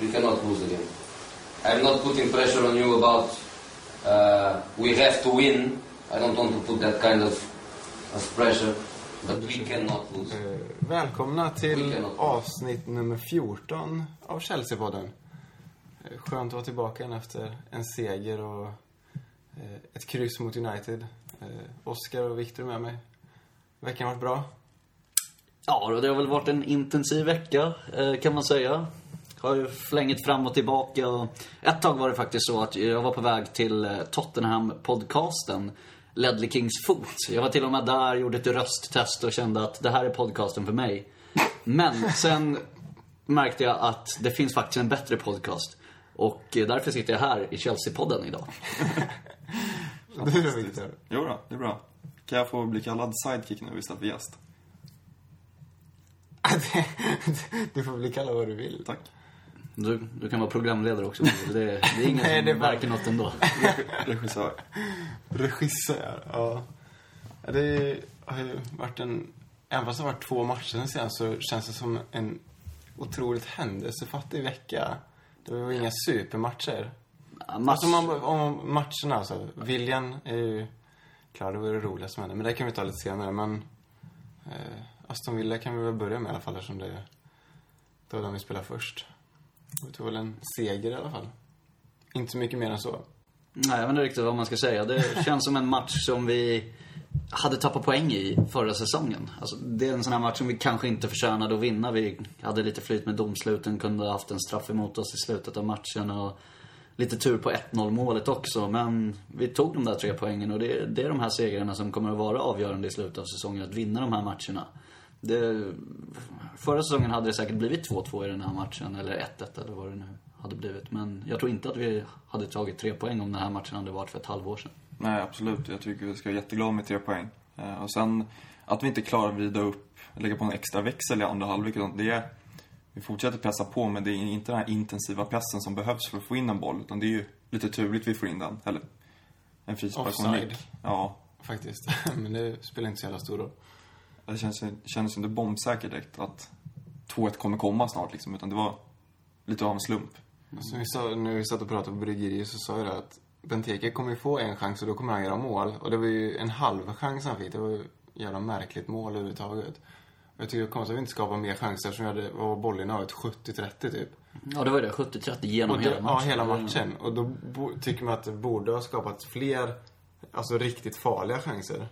We cannot lose again. I'm not putting pressure on you about uh, we have to win. I don't want to put that kind of, of pressure. But we cannot lose. Eh, välkomna till avsnitt nummer 14 av Chelsea-podden. Eh, skönt att vara tillbaka igen efter en seger och eh, ett kryss mot United. Oskar och Viktor är med mig. Veckan har varit bra. Ja, det har väl varit en intensiv vecka, kan man säga. Har ju flängit fram och tillbaka. Och ett tag var det faktiskt så att jag var på väg till eh, Tottenham-podcasten Ledley Kings fot. Jag var till och med där, gjorde ett rösttest och kände att det här är podcasten för mig. Men sen märkte jag att det finns faktiskt en bättre podcast. Och eh, därför sitter jag här i Chelsea-podden idag. Du då, Viktor? Jo då, det är bra. Kan jag få bli kallad sidekick nu istället för gäst? Du får bli kallad vad du vill. Tack. Du, du kan vara programledare också. Det, det är ingen Nej, som det är bara- märker något ändå. Regissör. Regissör, ja. Det har ju varit en... Även fast det har varit två matcher sen så känns det som en otroligt händelsefattig vecka. Det var ju inga supermatcher. Ja, match- Alltså om, man- om matcherna alltså. Viljan är ju... Klar, det var det roliga som hände. Men det kan vi ta lite senare. Men eh, Aston Villa kan vi väl börja med i alla fall eftersom det, det var de vi spelade först. Vi tog väl en seger i alla fall. Inte så mycket mer än så. Nej, jag vet inte riktigt vad man ska säga. Det känns som en match som vi hade tappat poäng i förra säsongen. Alltså, det är en sån här match som vi kanske inte förtjänade att vinna. Vi hade lite flyt med domsluten, kunde ha haft en straff emot oss i slutet av matchen och lite tur på 1-0 målet också. Men vi tog de där tre poängen och det, det är de här segrarna som kommer att vara avgörande i slutet av säsongen, att vinna de här matcherna. Det, förra säsongen hade det säkert blivit 2-2 i den här matchen, eller 1-1 eller vad det nu hade blivit. Men jag tror inte att vi hade tagit tre poäng om den här matchen hade varit för ett halvår sedan. Nej, absolut. Jag tycker vi ska vara jätteglada med tre poäng. Eh, Och sen att vi inte klarar att vrida upp, lägga på en extra växel i andra halvlek. Det är, vi fortsätter pressa på, men det är inte den här intensiva pressen som behövs för att få in en boll. Utan det är ju lite turligt vi får in den. Eller en frispark Offside. Ja, Faktiskt. Men det spelar inte så jävla stor roll. Det känns, kändes inte bombsäkert direkt att 2-1 kommer komma snart liksom. Utan det var lite av en slump. Som vi sa, när vi satt och pratade på bryggeriet så sa jag det att Benteke kommer ju få en chans och då kommer han göra mål. Och det var ju en halv chans han fick. Det var ju ett jävla märkligt mål överhuvudtaget. Och jag tycker det är konstigt att vi inte skapar mer chanser eftersom vi hade, vad var bollinnehavet? 70-30 typ. Ja, det var det. 70-30 genom det, hela matchen. Ja, hela matchen. Och då bo, tycker man att det borde ha skapats fler, alltså riktigt farliga chanser.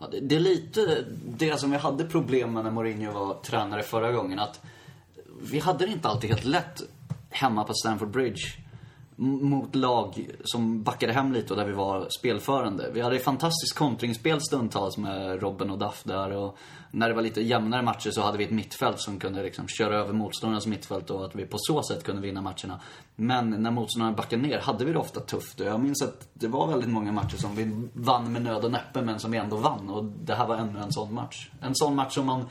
Ja, det, det är lite det som vi hade problem med när Mourinho var tränare förra gången. Att vi hade det inte alltid helt lätt hemma på Stamford Bridge mot lag som backade hem lite och där vi var spelförande. Vi hade ett fantastiskt kontringsspel stundtals med Robben och Duff där. Och när det var lite jämnare matcher så hade vi ett mittfält som kunde liksom köra över motståndarnas mittfält och att vi på så sätt kunde vinna matcherna. Men när motståndarna backade ner hade vi det ofta tufft. Och Jag minns att det var väldigt många matcher som vi vann med nöd och näppe men som vi ändå vann. Och det här var ännu en sån match. En sån match som man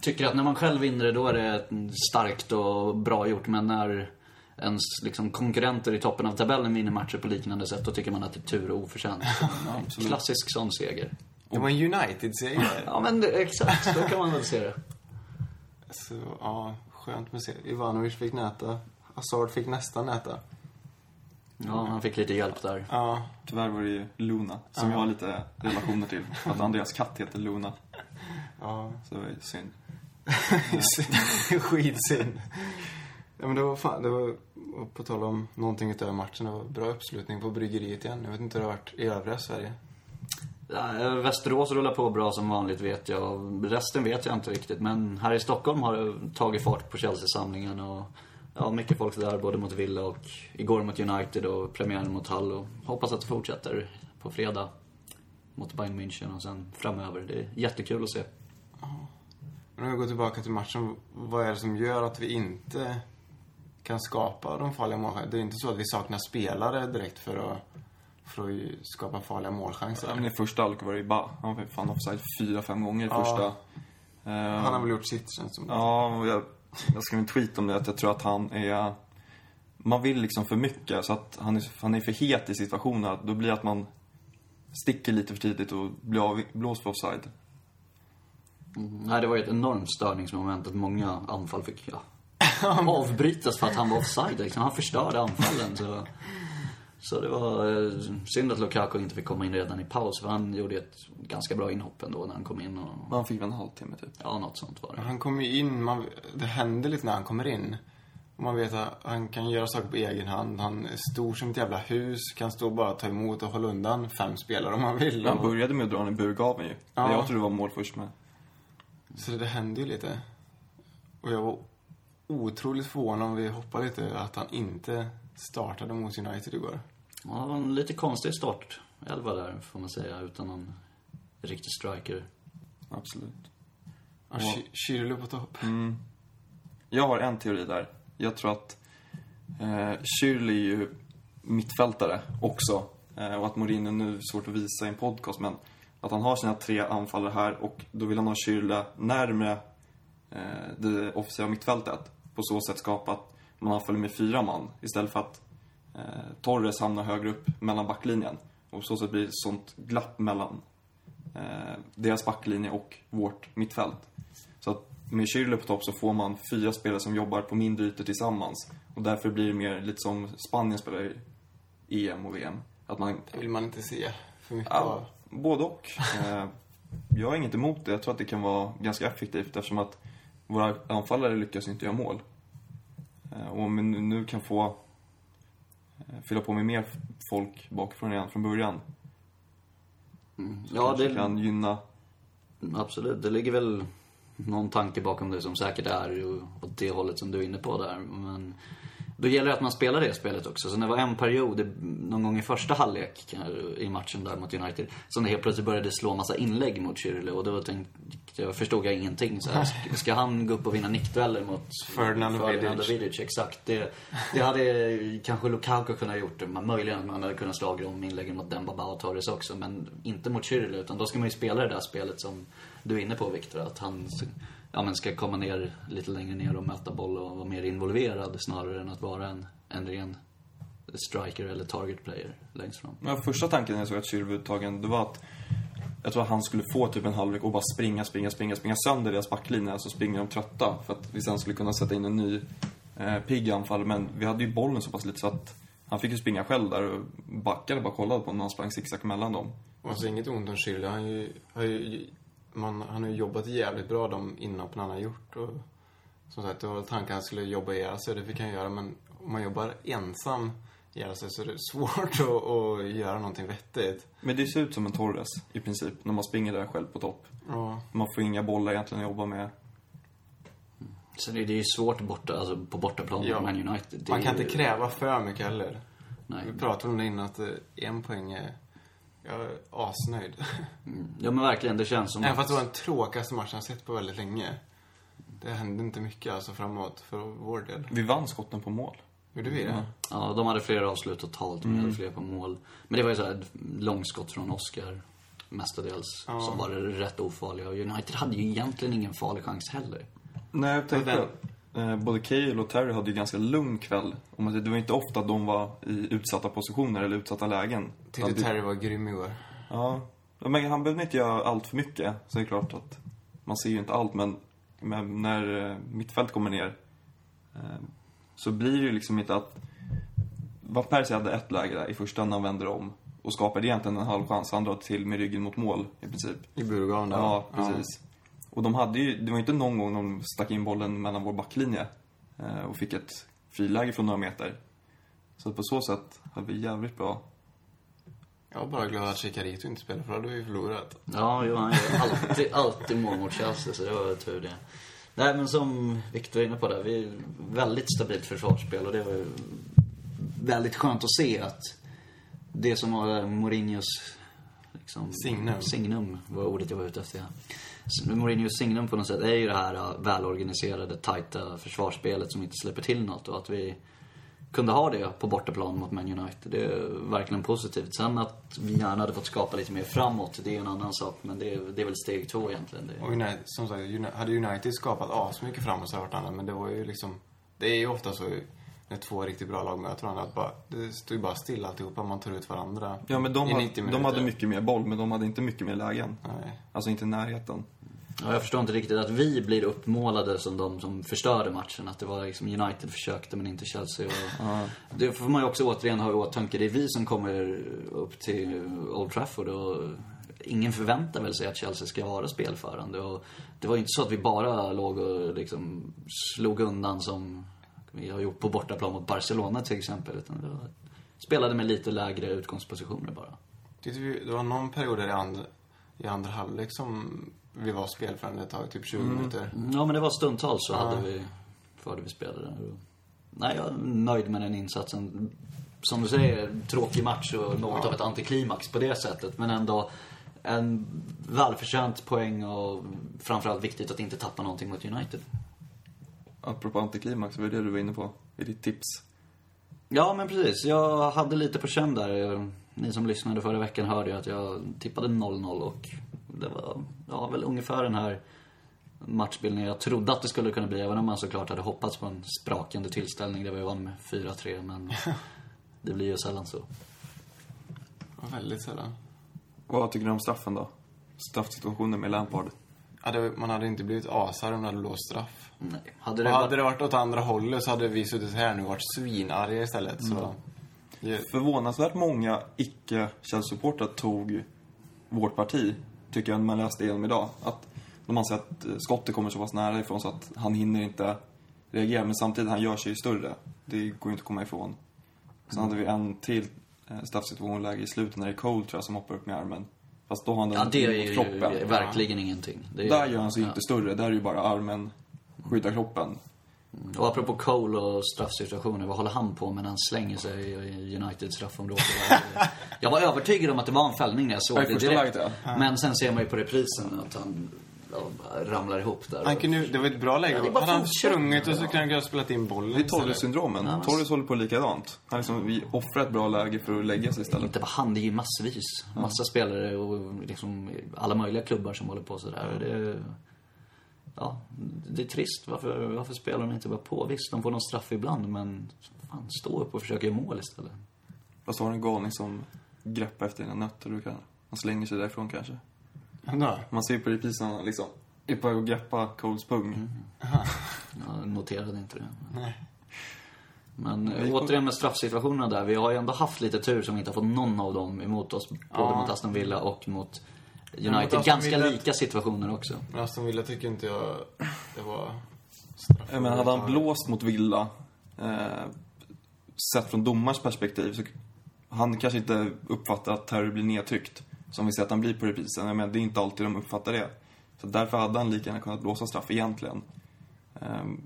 tycker att när man själv vinner det, då är det starkt och bra gjort. Men när ens liksom, konkurrenter i toppen av tabellen vinner matcher på liknande sätt, då tycker man att det är tur och oförtjänt. En Klassisk sån seger. Det var en United-seger. Ja, men det, exakt. Så kan man väl se det. Så, ja, skönt med seger. Ivanovic fick näta. Hazard fick nästan näta. Ja, han fick lite hjälp där. Ja, Tyvärr var det ju Luna, som jag har lite relationer till. Att Andreas katt heter Luna. ja. Så det var ju synd. Skitsynd. Ja, men det var fan, det var, på tal om någonting utöver matchen, det var bra uppslutning på bryggeriet igen. Jag vet inte hur det har varit i övriga Sverige. Ja, Västerås rullar på bra som vanligt vet jag. Resten vet jag inte riktigt. Men här i Stockholm har det tagit fart på Chelsea-samlingen. Och ja, mycket folk där, både mot Villa och igår mot United och premiären mot Hull. Och hoppas att det fortsätter på fredag mot Bayern München och sen framöver. Det är jättekul att se. Men om vi går tillbaka till matchen, vad är det som gör att vi inte kan skapa de farliga målchanserna? Det är inte så att vi saknar spelare direkt för att, för att skapa farliga målchanser. Ja, men I första halvlek var det ju bara, han var fan offside fyra, fem gånger i Ja. första. Eh, Han har väl gjort sitt, känns som. Ja, jag, jag skrev en tweet om det, att jag tror att han är... Man vill liksom för mycket, så att han är, han är för het i situationen. Då blir det att man sticker lite för tidigt och blir av, blåst för offside. Nej, det var ju ett enormt störningsmoment att många anfall fick, ja, avbrytas för att han var offside. Liksom. Han förstörde anfallen. Så, så det var eh, synd att Lukaku inte fick komma in redan i paus. För han gjorde ett ganska bra inhopp ändå när han kom in. Och, Man fick en halvtimme typ. ja, något sånt var det. Han kommer ju in, man, det händer lite när han kommer in. Man vet att han kan göra saker på egen hand. Han är stor som ett jävla hus, kan stå och bara ta emot och hålla undan fem spelare om han vill. Han började med att dra en i burgaven ju. Ja. Jag trodde det var mål först med. så det händer ju lite. Och jag var otroligt förvånad om vi hoppar lite att han inte startade mot United igår. Ja, det var en lite konstig start. Elva där, får man säga, utan någon riktig striker. Absolut. Ja, Ky- Kyrlo på topp. Mm. Jag har en teori där. Jag tror att eh, Shirley är ju mittfältare också. Eh, och att Mourinho nu är svårt att visa i en podcast, men att han har sina tre anfallare här och då vill han ha Shirley närmre eh, det officiella mittfältet. På så sätt skapa att man anfaller med fyra man istället för att eh, Torres hamnar högre upp mellan backlinjen. Och på så sätt blir det ett sånt glapp mellan eh, deras backlinje och vårt mittfält. Så att med Schürrle på topp så får man fyra spelare som jobbar på mindre ytor tillsammans. Och därför blir det mer lite som Spanien spelar i EM och VM. Att man, Det vill man inte se för mycket ja, av. både och. Eh, jag har inget emot det. Jag tror att det kan vara ganska effektivt eftersom att våra anfallare lyckas inte göra mål. Eh, och om vi nu- kan få eh, fylla på med mer folk bakifrån redan från början. Ja, kanske det, kan gynna absolut. Det ligger väl någon tanke bakom det som säkert är åt det hållet som du är inne på där. Men då gäller det att man spelar det spelet också. Så det var en period, någon gång i första halvlek i matchen där mot United, som det helt plötsligt började slå massa inlägg mot Schürrle. Och då tänkte jag, förstod jag ingenting. Så här, ska- han gå upp och vinna nickdueller mot Ferdinand Vidic. Vidic? Exakt. Det, det hade kanske Lukaku kunnat gjort. Men möjligen att man hade kunnat slå om inläggen mot Dembaba och Torres också. Men inte mot Schürrle. Utan då ska man ju spela det där spelet som du är inne på Viktor. Att han ja, men ska komma ner lite längre ner och möta boll och vara mer involverad snarare än att vara en, en ren striker eller target player längst fram. Men första tanken när jag såg att var uttagen, det var att jag tror att han skulle få typ en halvlek och bara springa, springa, springa, springa sönder deras backlinje, så springer de trötta. För att vi sen skulle kunna sätta in en ny eh, pigg anfall. Men vi hade ju bollen så pass lite så att han fick ju springa själv där och backade bara kollade på när han sprang zigzag mellan dem. Och alltså inget ont om Schürrle. Han, ju, har ju, man, han har ju jobbat jävligt bra de inhoppen han har gjort. Och, som sagt, det var väl tanken att han skulle jobba ihjäl sig. Det fick han göra. Men om man jobbar ensam ihjäl sig så är det svårt att, att göra någonting vettigt. Men det ser ut som en Torres i princip, när man springer där själv på topp. Ja. Man får inga bollar egentligen att jobba med. Så det, det är ju svårt borta, alltså på bortaplan Ja. Man United. Det Man är kan ju- inte kräva för mycket heller. Nej. Vi pratade om det innan att en poäng är... Jag är asnöjd. Ja men verkligen, det känns som Även att... fast det var den tråkigaste matchen jag sett på väldigt länge. Det hände inte mycket alltså framåt för vår del. Vi vann skotten på mål. Gjorde vi det? Ja, de hade fler avslut totalt, men Mm. hade fler på mål. Men det var ju så här långskott från Oscar, mestadels, Ja. som var rätt ofarliga. Och United hade ju egentligen ingen farlig chans heller. Nej, jag tänkte den- både Cale och Terry hade ju ganska lugn kväll. Om det var inte ofta de var i utsatta positioner eller utsatta lägen. Tyckte Alltid- Terry var grym igår. Ja. Ja, Men han behövde inte göra allt för mycket. Så det är klart att man ser ju inte allt, men, men när eh, mittfält kommer ner eh, så blir det ju liksom inte att... Van Persie hade ett läge där i första när han vänder om och skapade egentligen en halv chans. Han drar till med ryggen mot mål i princip. I Burgaven där. Ja, precis. Och de hade ju, det var inte någon gång de stack in bollen mellan vår backlinje eh, och fick ett friläge från några meter. Så på så sätt hade vi jävligt bra. Jag var bara glad att Chicarito inte spelade för då hade vi förlorat. Ja, jo, han gör alltid, alltid mål mot Chelsea, så det var tur det. Nej, men som Victor är inne på där, vi är väldigt stabilt försvarsspel och det var ju väldigt skönt att se att det som var Mourinhos liksom, Signum. signum var ordet jag var ute efter. Mourinhos signum på något sätt är ju det här äh, välorganiserade, tajta försvarsspelet som inte släpper till något och att vi kunde ha det på bortaplan mot Man United. Det är verkligen positivt. Sen att vi gärna hade fått skapa lite mer framåt, det är en annan sak. Men det är, det är väl steg två egentligen. Det, Och United, som sagt, hade United skapat asmycket framåt så hade det varit annat. Men det var ju liksom... Det är ju ofta så när två riktigt bra lag möter varandra att bara, det står ju bara still alltihopa. Man tar ut varandra. Ja, men de, i hade, 90 de hade minuter. mycket mer boll, men de hade inte mycket mer lägen. Nej. Alltså inte närheten. Ja, jag förstår inte riktigt att vi blir uppmålade som de som förstörde matchen. Att det var liksom United försökte men inte Chelsea. Och Det får man ju också återigen ha i åtanke. Det är vi som kommer upp till Old Trafford och ingen förväntar väl sig att Chelsea ska vara spelförande. Och det var ju inte så att vi bara låg och liksom slog undan som vi har gjort på bortaplan mot Barcelona till exempel. Utan var, spelade med lite lägre utgångspositioner bara. Vi, det var någon period där i andra, i andra halvlek som vi var spelförande ett tag, typ 20 minuter. Ja, men det var stundtals så hade vi, förde vi spelade. Nej, jag är nöjd med den insatsen. Som du säger, tråkig match och något av ett antiklimax på det sättet. Men ändå en välförtjänt poäng och framförallt viktigt att inte tappa någonting mot United. Apropå antiklimax, det var det du var inne på i ditt tips. Ja, men precis. Jag hade lite på känn där. Ni som lyssnade förra veckan hörde ju att jag tippade 0-0 och det var ja, väl ungefär den här matchbilden jag trodde att det skulle kunna bli. Även om man såklart hade hoppats på en sprakande tillställning där vi vann med 4-3. Men det blir ju sällan så. Var väldigt sällan. Vad tycker du om straffen då? Straffsituationen med Lampard. Ja, det, man hade inte blivit asar om det hade blåst straff. Nej. Hade det hade varit... det varit åt andra hållet så hade vi suttit här nu och varit svinarga istället. Så... Ja. Förvånansvärt många icke-Chelsea-supportrar tog vårt parti, tycker jag, när man läste igenom idag. Att de anser att eh, skottet kommer så pass nära ifrån så att han hinner inte reagera. Men samtidigt, han gör sig ju större. Det går ju inte att komma ifrån. Sen hade vi en till eh, straffsituation läge i slutet när det är Cole, tror jag, som hoppar upp med armen. Fast då har han den Ja, det är ju kroppen. verkligen ingenting. Det är, Där gör han sig ja. inte större. Där är ju bara armen skyddar kroppen. Och apropå Cole och straffsituationer, vad håller han på med när han slänger sig i Uniteds straffområde? jag var övertygad om att det var en fällning när jag såg Ja, det direkt. läget, Men sen ser man ju på reprisen att han ja, ramlar ihop där. Han kunde, det var ett bra läge. Ja, hade han sprungit och så kunde han ha spelat in bollen Det är. Torres-syndromen. Ja, Torres håller på likadant. Han liksom, vi offrar ett bra läge för att lägga sig istället. Inte bara han, det är ju massvis. Massa spelare och liksom alla möjliga klubbar som håller på sådär. Det, ja, det är trist. Varför, varför spelar de inte bara på? Visst, de får någon straff ibland, men fan, stå upp och försöka göra mål istället. Fast har du en galning som greppar efter dina nötter. Du kan, han slänger sig därifrån kanske. Ja. Man ser på reprisen han liksom är på väg att greppa Coles pung. Mm. Jag noterade inte det. Nej. Men eh, återigen med straffsituationerna där. Vi har ju ändå haft lite tur som inte har fått någon av dem emot oss. Både Ja. mot Aston Villa och mot United. Ganska Villa- lika situationer också. Men Aston Villa tycker inte jag det var menar, hade han blåst mot Villa, eh, sett från domars perspektiv, så han kanske inte uppfattar att Terry blir nedtryckt. Som vi ser att han blir på reprisen. Jag menar, det är inte alltid de uppfattar det. Så därför hade han lika gärna kunnat blåsa straff egentligen. Ehm,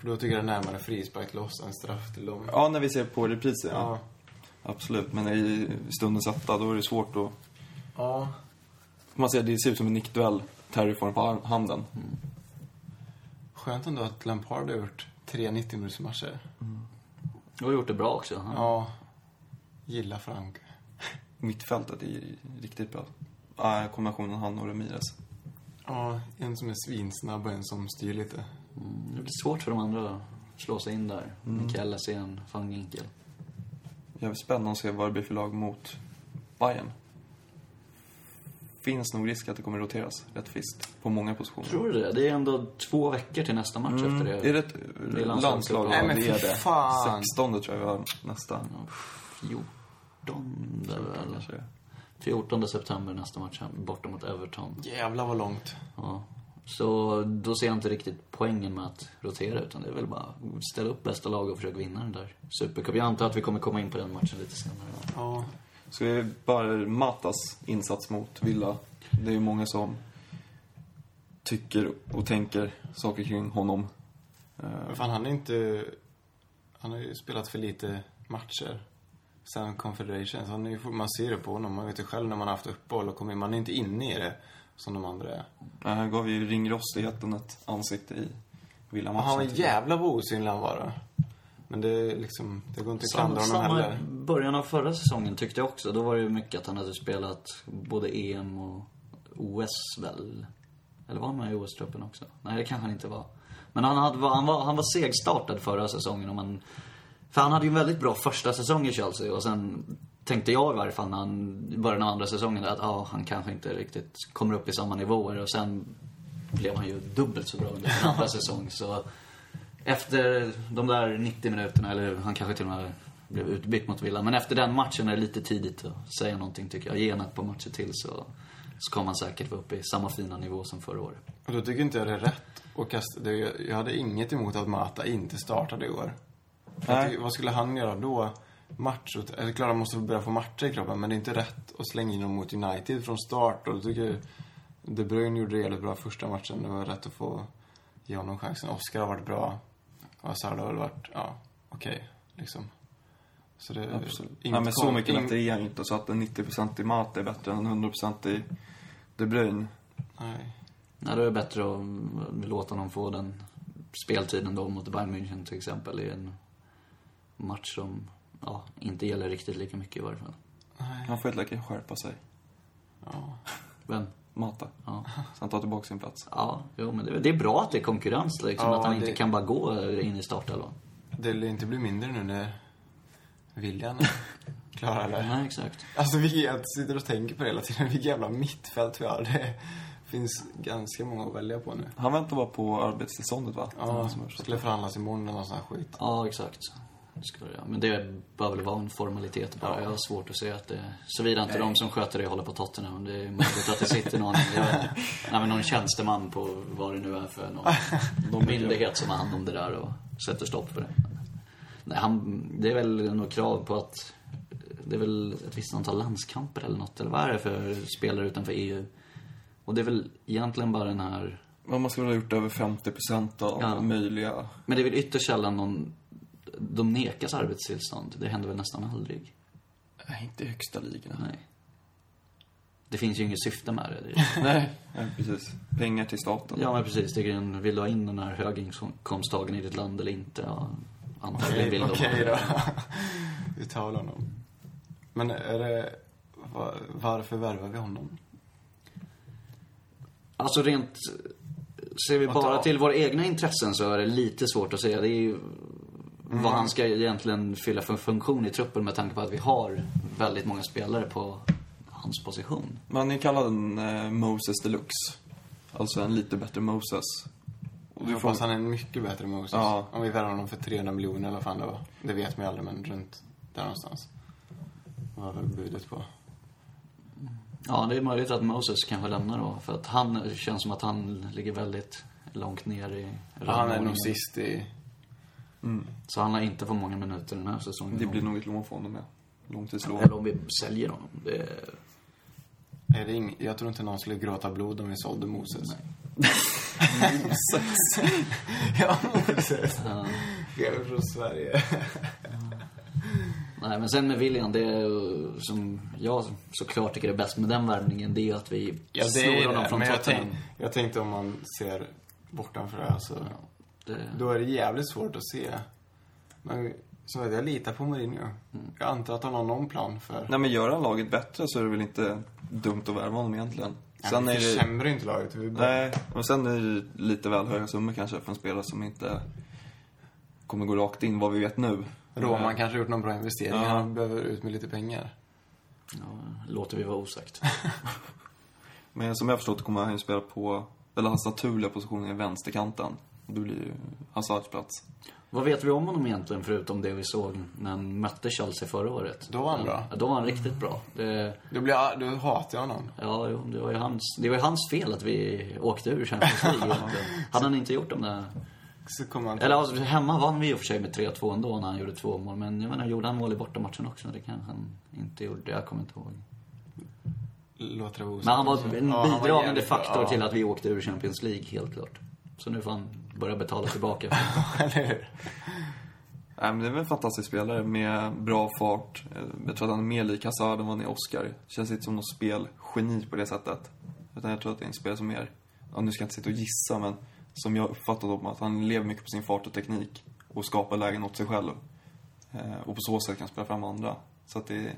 För då tycker jag det är närmare frispark till oss än straff till dem. ja, när vi ser på reprisen, ja. Ja. Absolut. Men i stundens hetta, då är det svårt att... Ja. Man ser, det ser ut som en nickduell. Terry får den på handen. Skönt ändå att Lampard har gjort tre 90 minuters matcher. Och har gjort det bra också. Han- Ja. Gillar Frank. Mittfältet är riktigt bra. Ah, kombinationen han och Ramirez. Ja, en som är svinsnabb och en som styr lite. Det blir svårt för de andra att slå sig in där. Mm. Mikael Essien, van Ginkel. Jävligt spännande att se vad det blir för lag mot Bayern. Finns nog risk att det kommer roteras rätt friskt på många positioner. Tror du det? Det är ändå två veckor till nästa match Mm, efter det. är det ett Det är landslagscup. landslag? Nej, men fy fan. 16 tror jag vi har nästa. 14 eller? Kanske det. 14 september nästa match borta mot Everton. Jävlar vad långt. Ja. Så då ser jag inte riktigt poängen med att rotera utan det är väl bara att ställa upp bästa lag och försöka vinna den där Supercup. Jag antar att vi kommer komma in på den matchen lite senare. Ja. Så det är bara Matas insats mot Villa. Det är ju många som tycker och tänker saker kring honom. Eh, Men fan, han är inte... Han har ju spelat för lite matcher. Sen Confederations. Han är ju, man ser det på honom. Man vet ju själv när man har haft uppehåll och kommer in. Man är inte inne i det som de andra är. Nej, Han gav ju ringrostigheten ett ansikte i Villa-matchen. han var jävla vad osynlig han var då. Men det liksom... Det går inte att klandra honom samma heller. början av förra säsongen tyckte jag också. Då var det ju mycket att han hade spelat både EM och OS väl. Eller var han med i OS-truppen också? Nej, det kanske han inte var. Men han, hade, han, var, han var segstartad förra säsongen. Och man, för han hade ju en väldigt bra första säsong i Chelsea och sen tänkte jag i varje fall när han, i början av andra säsongen, att ja, han kanske inte riktigt kommer upp i samma nivåer. Och sen blev han ju dubbelt så bra under sin andra säsong. Så efter de där 90 minuterna, eller han kanske till och med blev utbytt mot Villa. Men efter den matchen är det lite tidigt att säga någonting tycker jag. Ge en ett par matcher till så, så kommer han säkert vara uppe i samma fina nivå som förra året. Och då tycker inte jag det är rätt att kasta... Det, jag hade inget emot att Mata inte startade i år. Det- vad skulle han göra då? Match, eller klart han måste börja få matcher i kroppen, men det är inte rätt att slänga in honom mot United från start. Och då tycker jag De Bruyne gjorde det jävligt bra första matchen. Det var rätt att få ge honom chansen. Oscar har varit bra. Och Hazard har väl varit, ja, okej, liksom. Så det är Absolut. inget Nej, men så mycket bättre är han inte. Så att en 90% i Mat är bättre än 100% i De Bruyne. Nej. Nej, då är det bättre att låta honom få den speltiden då mot Bayern München till exempel i en match som ja, inte gäller riktigt lika mycket i varje fall. Han får helt enkelt skärpa sig. Ja. Men, Mata. ja. Så han tar tillbaka sin plats. Ja, jo, men det, det är bra att det är konkurrens liksom. Ja, att han det- inte kan bara gå in i startelvan. Det lär inte bli mindre nu när William klarar det. Nej, exakt. Alltså vi jag sitter och tänker på det hela tiden. Vilket jävla mittfält vi har. Det finns ganska många att välja på nu. Han väntar bara på arbetstillståndet va? Ja, Som förstått. skulle förhandlas imorgon eller någon sån här skit. Ja, exakt. Det göra. Men det bör väl vara en formalitet bara. Jag har svårt att se att det... Såvida inte de som sköter det håller på Tottenham. Det är möjligt att det sitter någon, jag, nej, men någon tjänsteman på vad det nu är för någon, någon myndighet som har hand om det där och sätter stopp för det. Nej, han, det är väl något krav på att det är väl ett visst antal landskamper eller något. Eller vad är det för spelare utanför EU? Och det är väl egentligen bara den här Men man skulle ha gjort över 50% av Ja. möjliga. Men det är väl ytterst sällan någon... De nekas arbetstillstånd. Det händer väl nästan aldrig. Nej, inte i högsta ligorna. Nej. Det finns ju inget syfte med det. det. Nej. Nej, precis. Pengar till staten. Ja, men precis. Det är grejen. Vill du ha in den här höginkomsttagaren i ditt land eller inte? Ja, antagligen vill Okej de. då. Vi tar väl honom. Men är det... va- Varför värvar vi honom? Alltså rent... Ser vi bara till våra egna intressen så är det lite svårt att säga. Det är ju vad han ska egentligen fylla för funktion i truppen med tanke på att vi har väldigt många spelare på hans position. Man är kallad en eh, Moses Deluxe. Alltså en lite bättre Moses. Och Jag du får... hoppas han är en mycket bättre Moses. Ja. Om vi värvar honom för 300 miljoner eller vad fan det var. Det vet man ju aldrig, men runt där någonstans. Vad var budet på? Ja, det är möjligt att Moses kanske lämnar då. För att han det känns som att han ligger väldigt långt ner i Ja, han är nog sist i... Så han har inte fått många minuter den här säsongen. Det blir nog ett lån för honom, ja. Långtidslån. Eller om vi säljer honom. Det är... Det ing... Jag tror inte någon skulle gråta blod om vi sålde Moses. Moses. ja, Moses. Ja. Jag är från Sverige. Nej, men sen med William, det som jag såklart tycker är bäst med den värvningen, det är ju att vi Ja, det snor är honom det. från Men jag, tänk, jag tänkte om man ser bortanför det här så... Det... Då är det jävligt svårt att se. Men som sagt, jag litar på Mourinho. Jag antar att han har någon plan för... Nej, men gör han laget bättre så är det väl inte dumt att värva honom egentligen. Sen Nej, är vi det... försämrar ju inte laget. Vi bara... Nej, men sen är det lite väl höga summor kanske för en spelare som inte kommer gå rakt in, vad vi vet nu. Roman kanske har gjort någon bra investering. Ja. Han behöver ut med lite pengar. Ja, låter vi vara osagt. Men som jag förstått kommer han ju spela på, eller hans naturliga position är vänsterkanten. Då blir ju Hazards plats. Vad vet vi om honom egentligen, förutom det vi såg när han mötte Chelsea förra året? Då var han bra. Ja, då var han riktigt bra. Det... Blir jag, då hatar honom. Ja, jo, det var ju hans, det var hans fel att vi åkte ur Champions League. Hade han inte gjort de där... Så kommer han Eller alltså, hemma vann vi i och för sig med 3-2 ändå när han gjorde två mål. Men jag menar, gjorde han mål i bortamatchen också? Det kanske han inte gjorde. Jag kommer inte ihåg. låter det Men han var en Ja, bidragande faktor Ja. till att vi åkte ur Champions League, helt klart. Så nu får han börja betala tillbaka. Eller hur? Nej, men det är väl en fantastisk spelare med bra fart. Eh, Jag tror att han är mer lik Hazard än vad han är Oscar. Känns inte som något spelgeni på det sättet. Utan jag tror att det är en spelare som mer, ja, nu ska jag inte sitta och gissa, men som jag uppfattat om att han lever mycket på sin fart och teknik. Och skapar lägen åt sig själv. Eh, Och på så sätt kan spela fram andra. Så att det är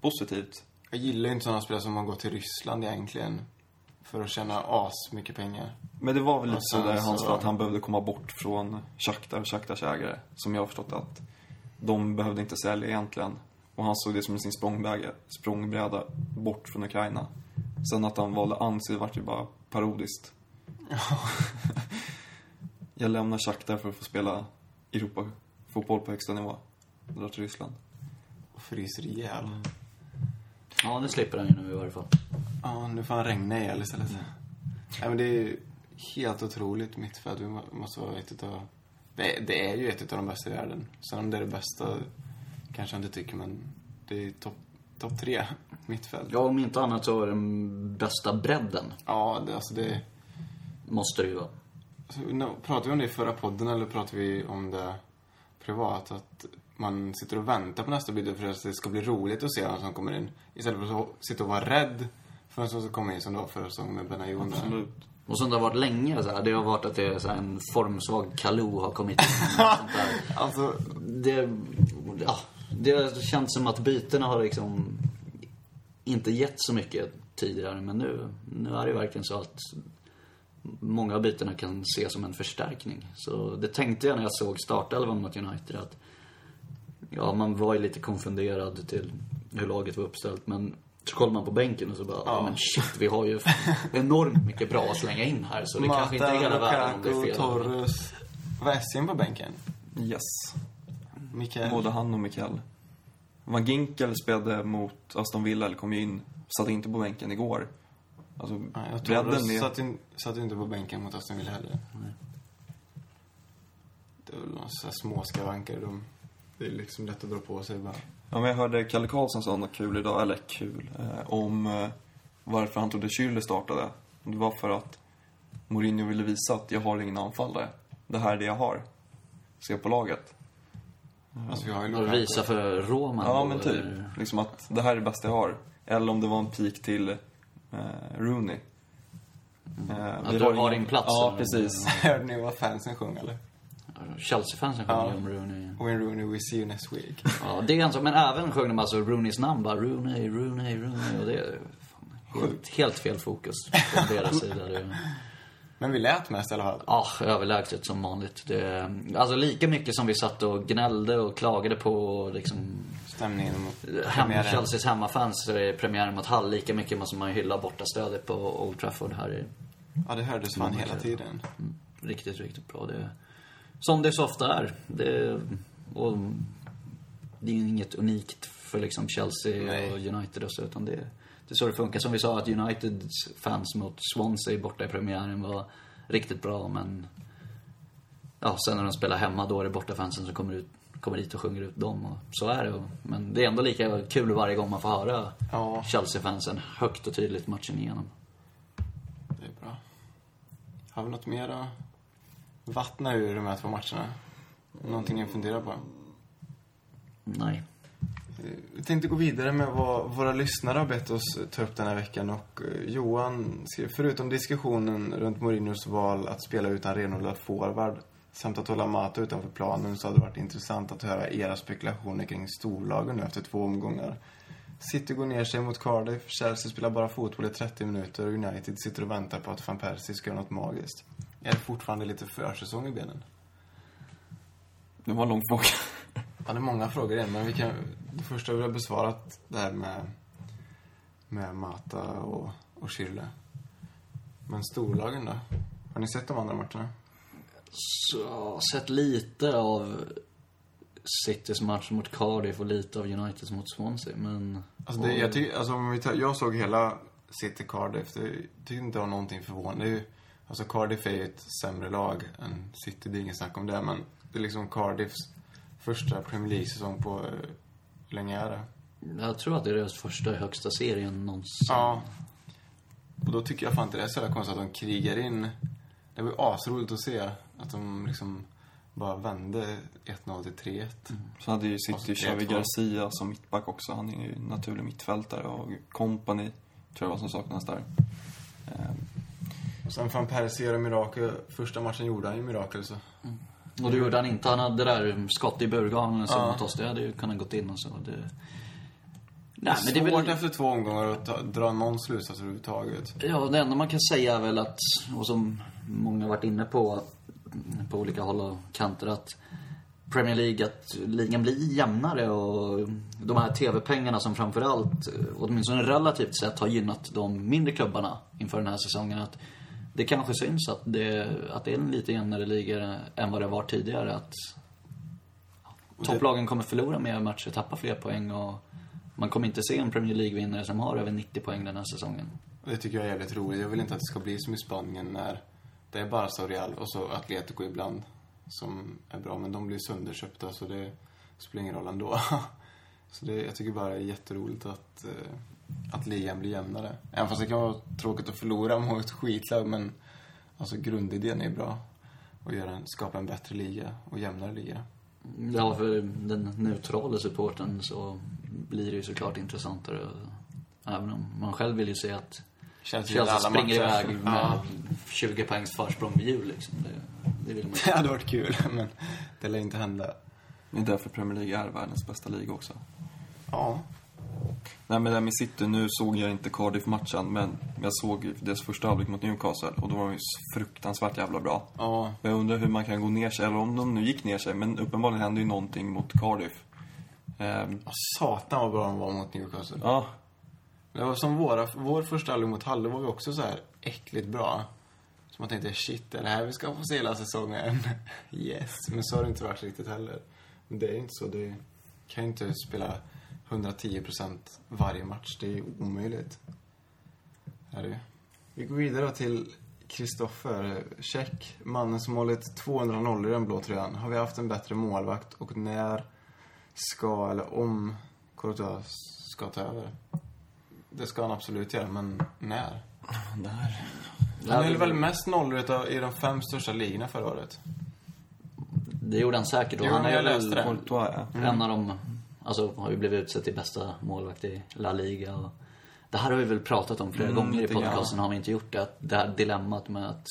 positivt. Jag gillar ju inte sådana spelare som har gått till Ryssland egentligen. För att tjäna as mycket pengar. Men det var väl lite så där så- fall att han behövde komma bort från Shakhtar och Shakhtars ägare. Som jag har förstått att de behövde inte sälja egentligen. Och han såg det som sin språngbräda, språngbräda bort från Ukraina. Sen att han valde Ansi vart ju bara parodiskt. Jag lämnar Shakhtar för att få spela Europa-fotboll på högsta nivå. Drar till Ryssland. Och fryser ihjäl. Ja, nu slipper han ju nu i varje fall. Ja, nu får han regna ihjäl istället. Nej, men det är ju helt otroligt mittfält. Det må- måste vara ett utav... Det, är- det ju ett av de bästa i världen. Sen om det är det bästa kanske jag inte tycker, men det är topp top tre mittfält. Ja, om inte annat så är den bästa bredden. Ja, det, alltså det... Måste det ju vara. Alltså, nå- pratade vi om det i förra podden eller pratade vi om det privat? Att man sitter och väntar på nästa byte för att det ska bli roligt att se vem som kommer in. Istället för att sitta och vara rädd för vem som ska komma in som det var förra säsongen med Benayoun. där. Absolut. Och som det har varit länge så här, det har varit att det är så här, en formsvag Kalou har kommit in. sånt där. Alltså, Det, ja, det har känts som att bytena har liksom inte gett så mycket tidigare. Men nu, nu är det verkligen så att många av bytena kan ses som en förstärkning. Så det tänkte jag när jag såg startelvan mot United att ja, man var ju lite konfunderad till hur laget var uppställt. Men så kollar man på bänken och så bara, ja, men shit, vi har ju enormt mycket bra att slänga in här. Så det kanske inte är hela världen om det är fel. Torres. Var Essien på bänken? Yes. Mikael? Både han och Mikael. Van Ginkel spelade mot Aston Villa, eller kom ju in, satt inte på bänken igår. Alltså, Nej, jag bredden Torres är... satt, in, satt inte på bänken mot Aston Villa heller. Det är väl några små skavanker. De, det är liksom lätt att dra på sig bara. Ja, men jag hörde Kalle Karlsson sa något kul idag, eller kul, eh, om eh, varför han trodde Schürrle startade. Det var för att Mourinho ville visa att jag har ingen anfallare. Det här är det jag har. Se på laget. Alltså vi har ju Och visa för Roman. Ja, men typ. eller- Liksom att det här är det bästa jag har. Eller om det var en pik till eh, Rooney. Eh, Att du har ingen- din plats, Ja, eller? precis. Hörde ni vad fansen sjöng eller? Chelsea-fansen sjunger Ja. om Rooney. When Rooney we see you next week. Ja, det är en sak. Men även sjöng de alltså Rooneys namn bara. Rooney, Rooney, Rooney. Och det är fan, helt, helt fel fokus på deras sida. Det, Men vi lät mest i alla fall. ja, överlägset som vanligt. Det, alltså lika mycket som vi satt och gnällde och klagade på liksom Stämningen mot hem. Chelseas hemmafans i premiären mot Hall. Lika mycket måste man hylla borta stödet på Old Trafford här. Är Ja, det hördes fan hela tiden. riktigt, riktigt bra. Det, som det så ofta är. Det, och det är ju inget unikt för liksom Chelsea Nej. och United och så, utan det, det är så det funkar. Som vi sa, att Uniteds fans mot Swansea borta i premiären var riktigt bra, men ja, sen när de spelar hemma, då är det bortafansen som kommer, ut, kommer dit och sjunger ut dem. Och så är det. Men det är ändå lika kul varje gång man får höra Ja. Chelsea-fansen högt och tydligt matchen igenom. Det är bra. Har vi något mer att vattna ur de här två matcherna? Någonting ni funderar på? Nej. Vi tänkte gå vidare med vad våra lyssnare har bett oss ta upp den här veckan. Och eh, Johan skrev, förutom diskussionen runt Mourinhos val att spela utan renodlad forward samt att hålla Mata utanför planen så hade det varit intressant att höra era spekulationer kring storlagen nu efter två omgångar. City går ner sig mot Cardiff, Chelsea spelar bara fotboll i 30 minuter och United sitter och väntar på att van Persie ska göra något magiskt. Är det fortfarande lite försäsong i benen? Det var en lång fråga. Ja, det är många frågor igen, men vi kan... Det första vi har besvarat det här med, med Mata och, och Schürrle. Men storlagen då? Har ni sett de andra matcherna? Så, sett lite av Citys match mot Cardiff och lite av Uniteds mot Swansea, men... Alltså, det, jag, tycker, alltså om vi tar, jag såg hela City Cardiff. Det tyckte inte det var någonting förvånande. Det är ju, alltså Cardiff är ju ett sämre lag än City, det är inget snack om det. Men det är liksom Cardiffs första Premier League-säsong på... eh, Hur länge är det? Jag tror att det är deras första högsta serien någonsin. Ja. Och då tycker jag fan inte det är så jävla konstigt att de krigar in. Det var ju asroligt att se att de liksom bara vände 1-0 till 3-1. Så hade ju City 3-2. Xavi Garcia som mittback också. Han är ju naturlig mittfältare och Company tror jag var som saknas där. Och sen fan Persie gör mirakel. Första matchen gjorde han ju mirakel så. Och det gjorde han inte. Han hade det där skott i burgarnen som Ja. mot oss. Det hade ju kunnat gått in och så. Det... Det Nej, men det är svårt väl... efter två omgångar att dra någon slutsats överhuvudtaget. Ja, det enda man kan säga är väl att, och som många har varit inne på, på olika håll och kanter, att Premier League att ligan blir jämnare och de här TV-pengarna som framförallt, eh, åtminstone relativt sett, har gynnat de mindre klubbarna inför den här säsongen. Att det kanske syns att det, att det är en lite jämnare liga än vad det var tidigare. Att topplagen kommer förlora mer matcher, tappa fler poäng och man kommer inte se en Premier League-vinnare som har över 90 poäng den här säsongen. Det tycker jag är jävligt roligt. Jag vill inte att det ska bli som i Spanien när det är Barca och Real och så Atletico ibland som är bra. Men de blir sönderköpta så det spelar ingen roll ändå. Så det, jag tycker bara det är jätteroligt att, eh, att ligan blir jämnare. Även fast det kan vara tråkigt att förlora mot ett skitlag men alltså grundidén är bra. Att göra en, skapa en bättre liga och jämnare liga. Ja, för den neutrala supporten så blir det ju såklart intressantare. Även om man själv vill ju se att Känns ju Chelsea springer matcher. iväg med Ja. 20 poängs försprång vid jul liksom. Det, det vill man Det hade varit kul men det lär inte hända. Det är därför Premier League är världens bästa liga också. Ja. Nej men det här med City, nu såg jag inte Cardiff-matchen, men jag såg dess första halvlek mot Newcastle och då var de ju fruktansvärt jävla bra. Ja. Jag undrar hur man kan gå ner sig, eller om de nu gick ner sig, men uppenbarligen hände ju någonting mot Cardiff. Ehm, Ja, Satan vad bra de var mot Newcastle. ja, Det var som våra, vår första halvlek mot Halle var vi också så här äckligt bra. Så man tänkte, shit, är det här vi ska få se hela säsongen? yes. Men så har det inte varit riktigt heller. Men det är inte så. Det kan ju inte spela 110% varje match. Det är omöjligt. Är det. Vi går vidare till Kristoffer. Check. Mannen som hållit 200 nollor i den blå tröjan. Har vi haft en bättre målvakt och när ska, eller om, Courtois ska ta över? Det ska han absolut göra, men när? där. Han höll väl mest nollor i de fem största ligorna förra året? Det gjorde han säkert och Jo, han är väl. Courtois, ja. en av de, alltså har ju blivit utsedd till bästa målvakt i La Liga och det här har vi väl pratat om flera Mm, gånger i podcasten, har vi inte gjort det? Att det här dilemmat med att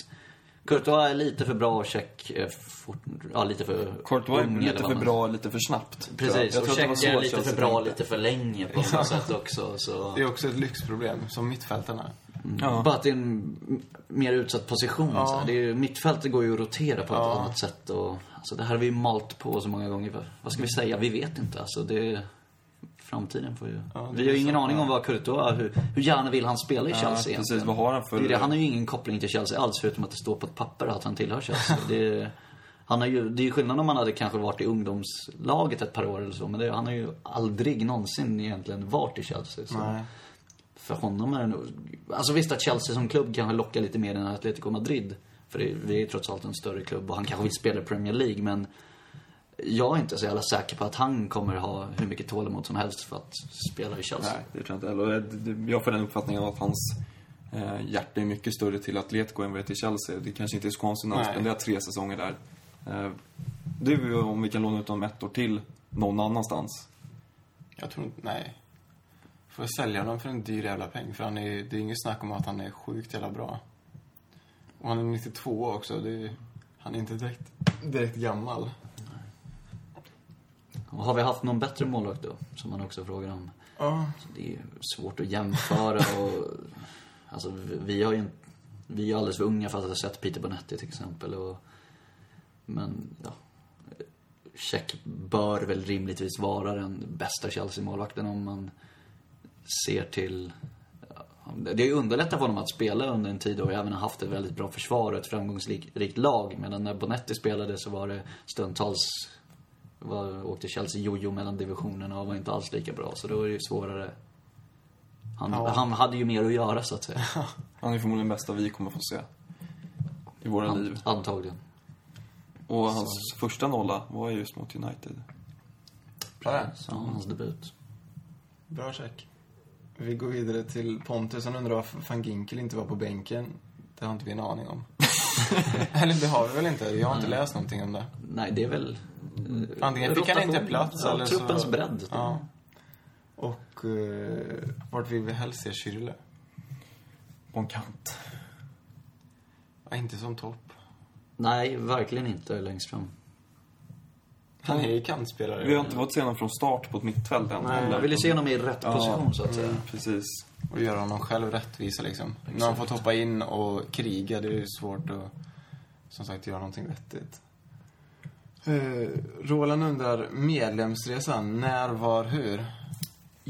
Courtois är lite för bra och Check är fort, ja, lite för Courtois är ung, lite för bra, lite för snabbt. Precis, Jag och tror att det var Check är lite för bra lite för länge på något sätt också. Så. Det är också ett lyxproblem, som mittfältarna. Ja. Bara att det är en mer utsatt position. Ja. Så här. det är ju, mittfältet går ju att rotera på ett Ja. annat sätt. Och, alltså, det här har vi malt på så många gånger. Vad ska vi säga? Vi vet inte. Alltså, det är, framtiden får ju... Ja, vi har ju ingen aning om ja. vad Courtois, hur, hur gärna vill han spela i Chelsea precis. egentligen? Vad har han för- Det är det, han har ju ingen koppling till Chelsea alls, förutom att det står på ett papper att han tillhör Chelsea. det, är- han har ju, det är ju skillnad om han hade kanske varit i ungdomslaget ett par år eller så, men det, han har ju aldrig någonsin egentligen varit i Chelsea. Så Nej. för honom är det nog... Alltså visst att Chelsea som klubb kanske lockar lite mer än Atletico Madrid. För det, vi är trots allt en större klubb och han kanske vill spela i Premier League, men jag är inte så jävla säker på att han kommer ha hur mycket tålamod som helst för att spela i Chelsea. Nej, det tror jag inte heller. Jag får den uppfattningen att hans eh, hjärta är mycket större till Atletico än vad det är till Chelsea. Det kanske inte är så konstigt när han spenderar tre säsonger där. Eh, det är ju om vi kan låna ut honom ett år till någon annanstans. Jag tror inte, nej. Får jag sälja honom för en dyr jävla peng? För han är, det är inget snack om att han är sjukt jävla bra. Och han är 92 också. Det är, han är inte direkt, direkt gammal. Och har vi haft någon bättre målvakt då? Som man också frågar om. Ja. Det är svårt att jämföra och... Alltså vi- vi har ju inte... Vi är alldeles för unga för att ha sett Peter Bonetti till exempel och... Men, ja. Check bör väl rimligtvis vara den bästa Chelsea-målvakten om man ser till... ja, Det är ju underlättat för honom att spela under en tid och även har haft ett väldigt bra försvar och ett framgångsrikt lag. Medan när Bonetti spelade så var det stundtals var, åkte Chelsea jojo mellan divisionerna och var inte alls lika bra. Så då är det ju svårare. Han, Ja. han hade ju mer att göra så att säga. Han är förmodligen den bästa vi kommer få se. I våra An, liv. antagligen. Och hans första nolla var just mot United. Det. Så hans debut. Bra check. Vi går vidare till Pontus. Han undrar varför van Ginkel inte var på bänken. Det har inte vi en aning om. Eller det har vi väl inte. Jag har inte läst någonting om det. Nej, det är väl... eh, Antingen fick han inte plats ja, eller så... truppens bredd. Ja. Och eh, vart vill vi helst se Schürrle? På en kant. Ja, inte som topp. Nej, verkligen inte längst fram. Han är ju kantspelare. Vi har inte fått se honom från start på ett mittfält än. Nej. Jag ville se honom i rätt Ja. position så att säga. Mm, precis. Och göra honom själv rättvisa liksom. När han fått hoppa in och kriga, det är ju svårt att som sagt göra någonting vettigt. Eh, Roland undrar, medlemsresan, när, var, hur?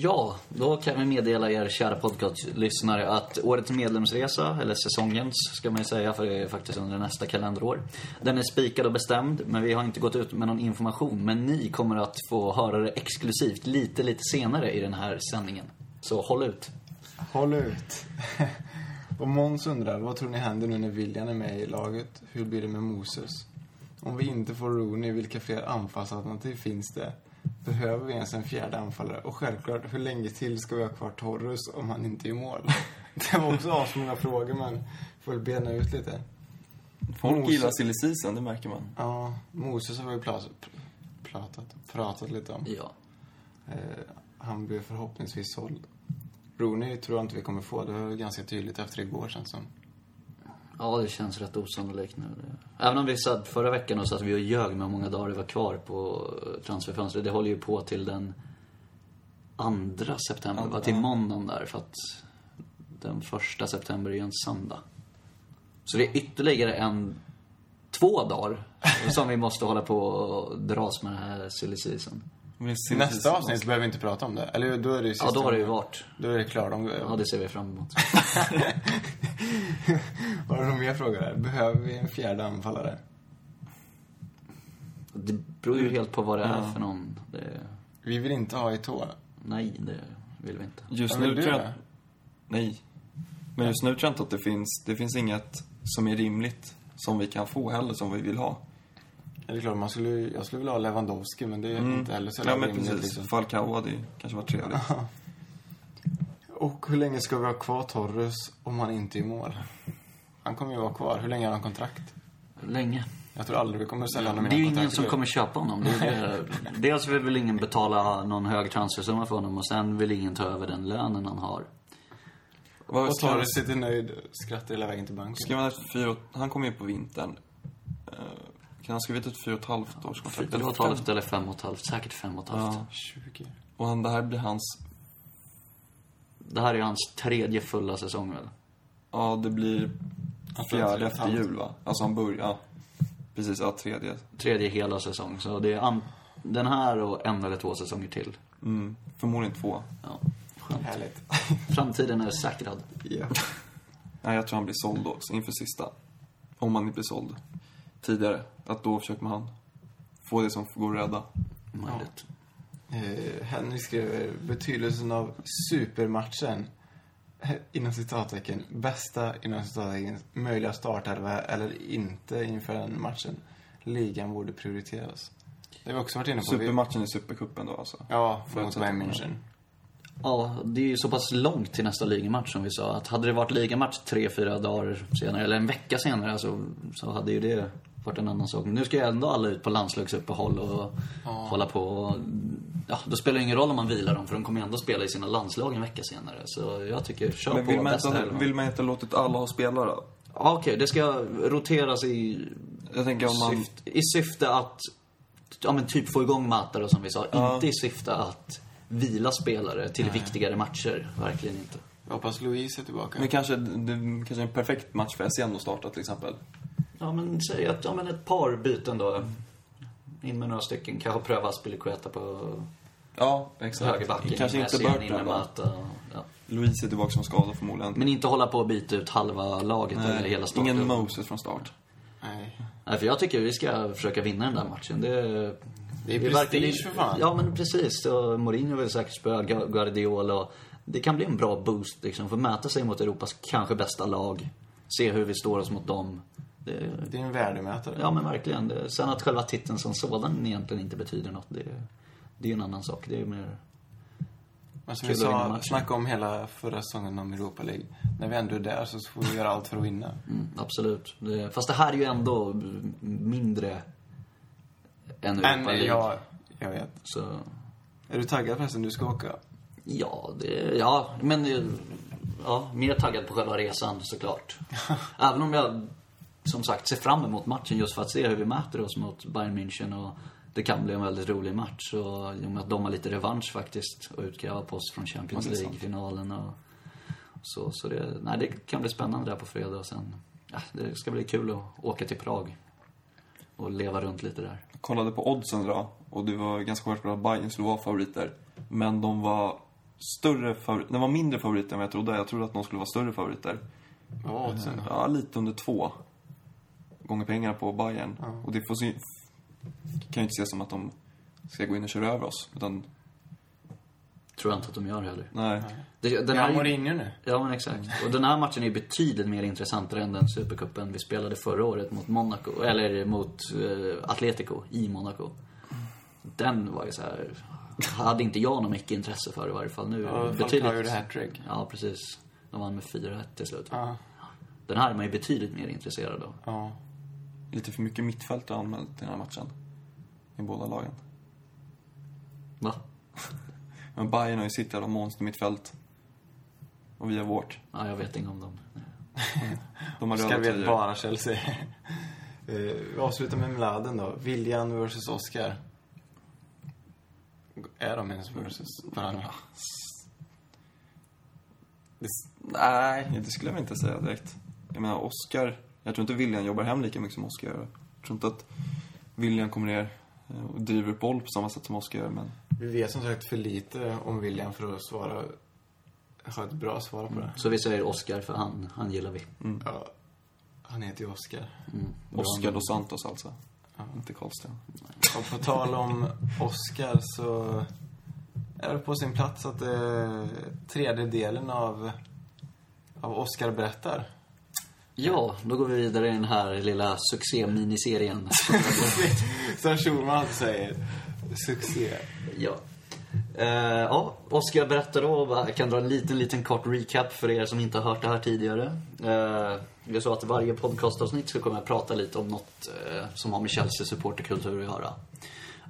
Ja, då kan vi meddela er kära podcastlyssnare att årets medlemsresa, eller säsongens ska man ju säga, för det är faktiskt under nästa kalenderår. Den är spikad och bestämd, men vi har inte gått ut med någon information. Men ni kommer att få höra det exklusivt lite, lite senare i den här sändningen. Så håll ut. Håll ut. och Måns undrar, vad tror ni händer nu när William är med i laget? Hur blir det med Moses? Om vi inte får Rooney, vilka fler anfallsalternativ finns det? Behöver vi ens en fjärde anfallare? Och självklart, hur länge till ska vi ha kvar Torres om han inte gör mål? Det var också asmånga frågor, men får väl bena ut lite. Folk Moses. gillar silly season, det märker man. Ja, Moses har vi pratat, pratat, pratat lite om. Ja. Eh, han blir förhoppningsvis såld. Rooney tror jag inte vi kommer få. Det var ganska tydligt efter igår känns som. Ja, det känns rätt osannolikt nu. Även om vi satt förra veckan och sa att vi och ljög med hur många dagar det var kvar på transferfönstret. Det håller ju på till den andra september, va? Till måndagen där. För att den första september är ju en söndag. Så det är ytterligare en, två dagar som vi måste hålla på och dras med den här silly season. Silly Nästa avsnitt behöver vi inte prata om det. Eller då är det ju Ja, då har det ju varit. Då är det klart. De, Ja, det ser vi fram emot. Mer frågor där? Behöver vi en fjärde anfallare? Det beror ju helt på vad det är för någon. Det, Vi vill inte ha Eto'o. nej, det vill vi inte. Just nu tror jag... Nej. Men just nu tror jag inte att det finns, det finns inget som är rimligt som vi kan få heller, som vi vill ha. Ja, Det är klart, man skulle, jag skulle vilja ha Lewandowski, men det är inte heller så Mm. Ja, men rimligt, precis. liksom. Falcao hade ju kanske varit trevligt. Och hur länge ska vi ha kvar Torres om han inte är i mål? Han kommer ju vara kvar. Hur länge har han kontrakt? Länge. Jag tror aldrig vi kommer sälja honom Det är ju ingen som kommer köpa honom. Det är det. Dels vill väl ingen betala någon hög transfersumma för honom och sen vill ingen ta över den lönen han har. Vad Och han? Torres sitter nöjd, skrattar hela vägen till banken. Skrev han ett fyra, han kom ju på vintern. Eh, Kan han skrivit ett fyra och ett halvt års kontrakt? Fyra och ett halvt eller fem och ett halvt. Säkert fem och ett halvt. Ja. 20. Och han, det här blir hans, Det här är hans tredje fulla säsong väl? ja det blir fjärde efter jul va? Alltså han börjar, ja. Precis, ja tredje. Tredje hela säsong. Så det är den här och en eller två säsonger till. Mm, förmodligen två. Ja, skönt. Härligt. Framtiden är säkrad. ja. Nej, jag tror han blir såld också inför sista. Om han inte blir såld tidigare. Att då försöker man få det som går att rädda. Möjligt. Eh, Henry skriver betydelsen av supermatchen. Inom citattecken. Bästa inom citattecken. Möjliga startelva eller inte inför den matchen. Ligan borde prioriteras. Det har vi också varit inne på. Supermatchen i Supercupen då alltså. Ja, mot. Bayern München. Ja, det är ju så pass långt till nästa ligamatch som vi sa. Att hade det varit ligamatch tre, fyra dagar senare, eller en vecka senare, så, så hade ju det varit en annan sak. Men nu ska ju ändå alla ut på landslagsuppehåll och hålla på och, Ja, då spelar det ingen roll om man vilar dem, för de kommer ändå spela i sina landslag en vecka senare. Så jag tycker, kör Men på vill man, bästa inte, vill man inte låtit alla ha spelare då? Ja, okej, det ska roteras i, Jag tänker om man... syfte, i syfte att, ja men typ få igång Matare som vi sa. Ja. Inte i syfte att vila spelare till viktigare matcher. Verkligen inte. Jag hoppas Louise är tillbaka. Men kanske, det kanske en perfekt match för SCN att starta till exempel. Ja, men säg att, ja men ett par byten då. In med några stycken. Kanske pröva Aspilicueta på Ja, exakt. högerbacken. Kanske inte in. Ja. Louise är tillbaka som skadad förmodligen. Men inte hålla på och byta ut halva laget eller hela starten. ingen Moses från start. Nej. Nej, för jag tycker vi ska försöka vinna den där matchen. Det, Det är prestige för fan. Ja, men precis. Och Mourinho vill säkert spöa Gu- Guardiola. Och det kan bli en bra boost liksom. För att mäta sig mot Europas kanske bästa lag. Se hur vi står oss mot dem. Det, Det är en värdemätare. Ja, men verkligen. Sen att själva titeln som sådan egentligen inte betyder något, det, det är en annan sak. Det är mer... Men som vi sa, snackade om hela förra säsongen om Europa League. När vi ändå är där så får vi göra allt för att vinna. Mm, absolut. Fast det här är ju ändå mindre än Europa Men League. jag, jag vet. Så, Är du taggad förresten? Du ska åka? ja, det, ja, men ja, mer taggad på själva resan såklart. Även om jag, som sagt, ser fram emot matchen just för att se hur vi möter oss mot Bayern München och det kan bli en väldigt rolig match. Och i och med att de har lite revansch faktiskt och utkräva på oss från Champions Ja. League-finalen och så. Så det, nej, det kan bli spännande där på fredag och sen, ja, det ska bli kul att åka till Prag. och leva runt lite där. Jag kollade på oddsen idag och det var ganska självklart att Bayern skulle vara favoriter. Men de var större favoriter, de var mindre favoriter än vad jag trodde. Jag trodde att de skulle vara större favoriter. Vad var oddsen då? Ja, lite under två gånger pengar på Bayern. Och det får kan ju inte ses som att de ska gå in och köra över oss. Utan, Tror jag inte att de gör heller. nej. Det, den Ja, här, Mourinho nu. ja, men exakt. Och den här matchen är betydligt mer intressantare än den Supercupen vi spelade förra året mot Monaco, eller mot eh, Atletico i Monaco. Den var ju så här hade inte jag något mycket intresse för i varje fall. Nu Ja, Falcao gjorde hattrick. Ja, precis. De vann med 4-1 till slut. Ja. Den här är man ju betydligt mer intresserad av. Ja. Lite för mycket mittfältare anmält till den här matchen. I båda lagen. Va? Men Bayern har ju sitt jävla monster mittfält. Och vi har vårt. Ja, jag vet inget om dem. De har Ska vi tröjor. bara Chelsea. Eh, Vi avslutar med Mladen då. William versus Oscar. Är de ens versus varandra? Nej, det skulle jag inte säga direkt. Jag menar, Oscar... Jag tror inte William jobbar hem lika mycket som Oscar gör. Jag tror inte att William kommer ner eh, och driver upp boll på samma sätt som Oscar gör, men... Vi vet som sagt för lite om William för att svara, ha ett bra svar på det. Så vi säger Oscar, för han, han gillar vi. Ja, han heter ju Oscar. Mm. Oscar dos Santos alltså. Inte Karlsten. Och på tal om Oscar så är det på sin plats att eh, tredje delen av, av Oscar berättar. Ja, då går vi vidare i den här lilla succé-miniserien. Som Schulman säger. Succé. ja. Eh, ja, Oskar berättar då, jag kan dra en liten, liten kort recap för er som inte har hört det här tidigare. Eh, det är så att varje podcastavsnitt så kommer jag prata lite om något eh, som har med Chelsea supporterkultur att göra.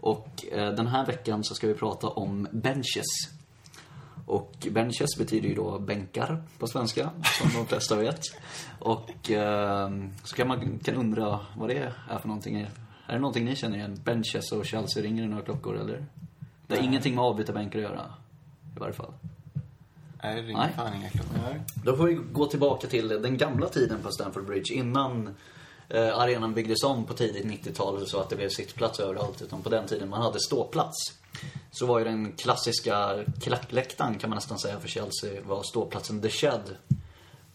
Och eh, den här veckan så ska vi prata om benches. Och benches betyder ju då bänkar på svenska, som de flesta vet. Och eh, så kan man kan undra vad det är för någonting. Är det någonting ni känner igen? Benches och Chelsea, ringer det några klockor eller? Det har ingenting med avbytarbänkar att göra. I varje fall. Nej, det ringer Nej. fan inga klockor. Då får vi gå tillbaka till den gamla tiden på Stamford Bridge. Innan eh, arenan byggdes om på tidigt 90-tal så att det blev sittplats överallt. Utan på den tiden man hade ståplats. Så var ju den klassiska klackläktaren kan man nästan säga för Chelsea var ståplatsen The Shed.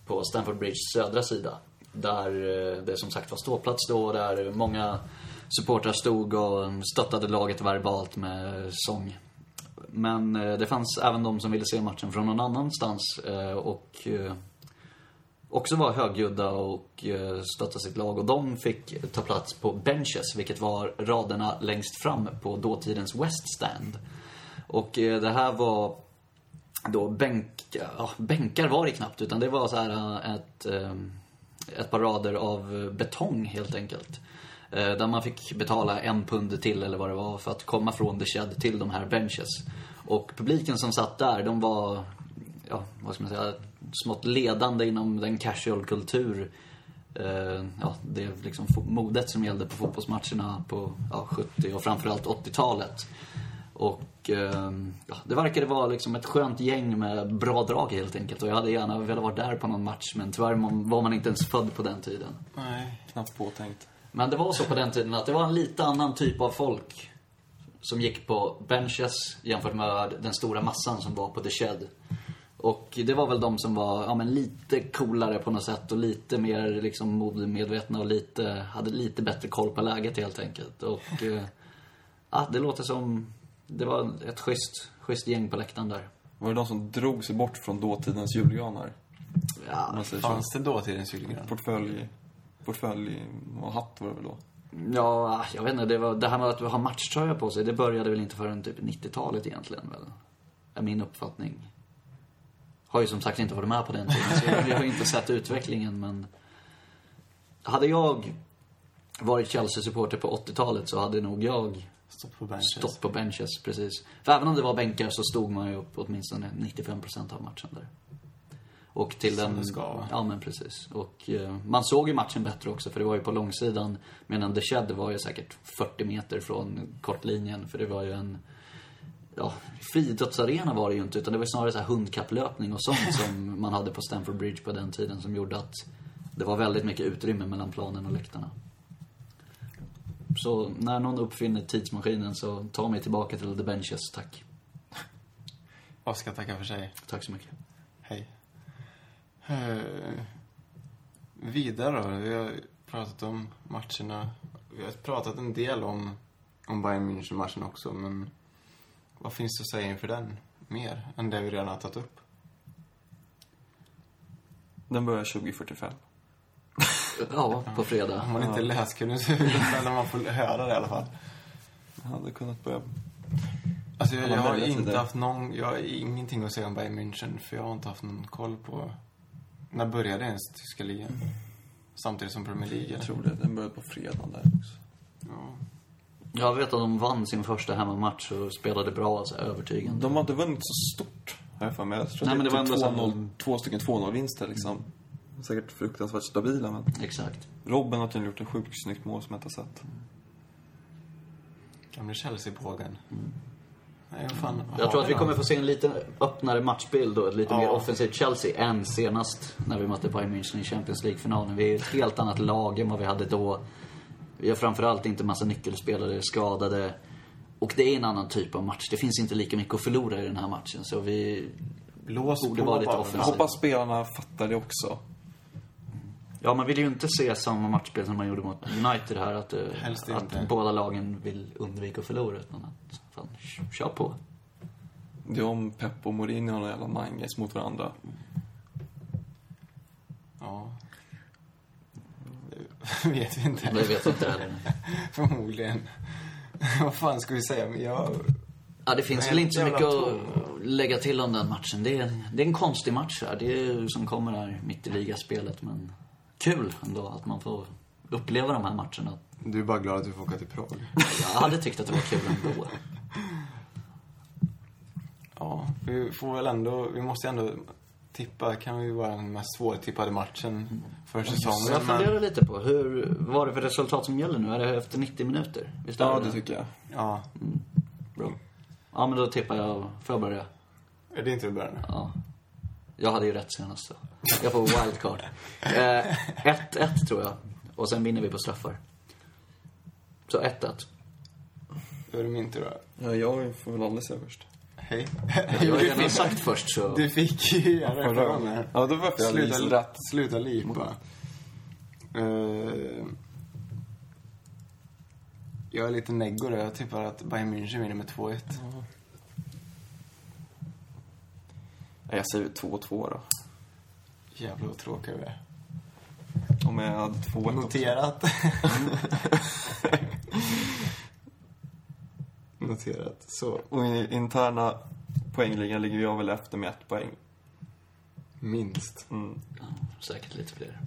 På Stamford Bridge södra sida. Där eh, det som sagt var ståplats då. Där många supportrar stod och stöttade laget verbalt med sång. Men eh, det fanns även de som ville se matchen från någon annanstans eh, och också var högljudda och stöttade stötta sitt lag. Och de fick ta plats på benches, vilket var raderna längst fram på dåtidens West Stand. Och eh, det här var då bänk, ja, bänkar var det knappt, utan det var så här eh, ett, ett par rader av betong helt enkelt. Där man fick betala en pund till eller vad det var för att komma från The Shed till de här benches. Och publiken som satt där, de var, ja, vad ska man säga, smått ledande inom den casual-kultur. Eh, ja, det liksom modet som gällde på fotbollsmatcherna på ja, 70 och framförallt 80-talet. Och eh, ja, det verkade vara liksom ett skönt gäng med bra drag helt enkelt. Och jag hade gärna velat vara där på någon match, men tyvärr var man inte ens född på den tiden. Nej. Knappt påtänkt. Men det var så på den tiden att det var en lite annan typ av folk som gick på benches jämfört med den stora massan som var på The Shed. Och det var väl de som var ja, men lite coolare på något sätt och lite mer liksom modemedvetna och lite, hade lite bättre koll på läget helt enkelt. Och eh, ja, det låter som, det var ett schysst, schysst gäng på läktaren där. Var det de som drog sig bort från dåtidens julgranar? Ja. Fanns det dåtidens julgran? Portfölj, portfölj och hatt var det väl då? Ja, jag vet inte. Det, var, det här med att ha matchtröja på sig, det började väl inte förrän typ 90-talet egentligen väl? Är min uppfattning. Har ju som sagt inte varit med på den tiden, så jag, jag har inte sett utvecklingen men... Hade jag varit Chelsea-supporter på 80-talet så hade nog jag Stått på benches. stått på benches, precis. För även om det var bänkar så stod man ju upp åtminstone 95% av matchen där. Och till Som den... det ska? Ja, men precis. Och eh, man såg ju matchen bättre också, för det var ju på långsidan. Medan The Shed var ju säkert 40 meter från kortlinjen, för det var ju en... Ja, friidrottsarena var det ju inte, utan det var snarare så här hundkapplöpning och sånt som man hade på Stamford Bridge på den tiden som gjorde att det var väldigt mycket utrymme mellan planen och läktarna. Så när någon uppfinner tidsmaskinen så ta mig tillbaka till The Benches, tack. Oskar tackar för sig. Tack så mycket. Hej. Eh, vidare då. Vi har pratat om matcherna. Vi har pratat en del om, om Bayern München-matchen också, men vad finns det att säga inför den? Mer än det vi redan har tagit upp? Den börjar 2045. Ja, på fredag. Om man inte är läskunnig så eller man får höra det i alla fall. Jag hade kunnat börja... Alltså jag, Har jag har inte det? haft någon, jag har ingenting att säga om Bayern München för jag har inte haft någon koll på när började ens tyska ligan? Samtidigt som Premier League Jag tror det. Den börjar på fredag där också. Ja. Jag vet att de vann sin första hemmamatch och spelade bra, alltså övertygande. De har inte vunnit så stort, har jag för mig. Jag tror Nej, men det var typ ändå 2-0 två stycken 2-0-vinster liksom. Säkert fruktansvärt stabila, men Exakt. Robben har tydligen gjort ett sjukt snyggt mål som jag inte har sett. Gamle Chelsea-bågen. Nej, vad fan, Jag tror att vi kommer få se en lite öppnare matchbild och ett lite Ja. mer offensivt Chelsea än senast när vi mötte Bayern München i Champions League-finalen. Vi är ett helt annat lag än vad vi hade då. Vi har framförallt inte massa nyckelspelare skadade. Och det är en annan typ av match. Det finns inte lika mycket att förlora i den här matchen. Så vi Blås borde vara lite bara. Jag hoppas spelarna fattar det också. Ja, man vill ju inte se samma matchspel som man gjorde mot United här. Att, eh, att inte. båda lagen vill undvika att förlora. Utan att, fan, kör på. Det är om Pep och Mourinho har några jävla manges mot varandra. Ja. Vet vi inte. Det vet jag inte heller. Förmodligen. vad fan ska vi säga? Men jag... Ja, det finns Men väl inte så mycket att lägga till om den matchen. Det är, det är en konstig match här. Det är som kommer här mitt i ligaspelet. Men kul ändå att man får uppleva de här matcherna. Du är bara glad att du får åka till Prag. Jag hade tyckt att det var kul ändå. Ja, vi får väl ändå... Vi måste ändå tippa. kan vi vara den mest svårtippade matchen för Så jag säsongen. Men, funderar lite på, hur, vad är det för resultat som gäller nu? Är det efter 90 minuter? Visst Ja, det det tycker jag. ja, Bra. Ja, men då tippar jag, får jag börja? är det inte det börjar nu? Ja. Jag hade ju rätt senast så. Jag får wildcard. Eh, 1-1 tror jag. Och sen vinner vi på straffar. Så 1-1. Då är det min tur då. Ja, jag får väl aldrig säga först. Hej. Jag har redan sagt först så. Du fick ju göra det förra gången. Ja, det var för jag Sluta, rätt. sluta lipa. Uh, jag är lite neggo där. Jag tippar att Bayern München vinner med 2-1. Nej, Jag säger 2-2 då. Jävlar vad tråkiga vi är. Om jag hade 2-1 också. Noterat. Noterat. Så, Och i interna poängligan ligger jag väl efter med ett poäng. minst. Mm. Säkert lite fler.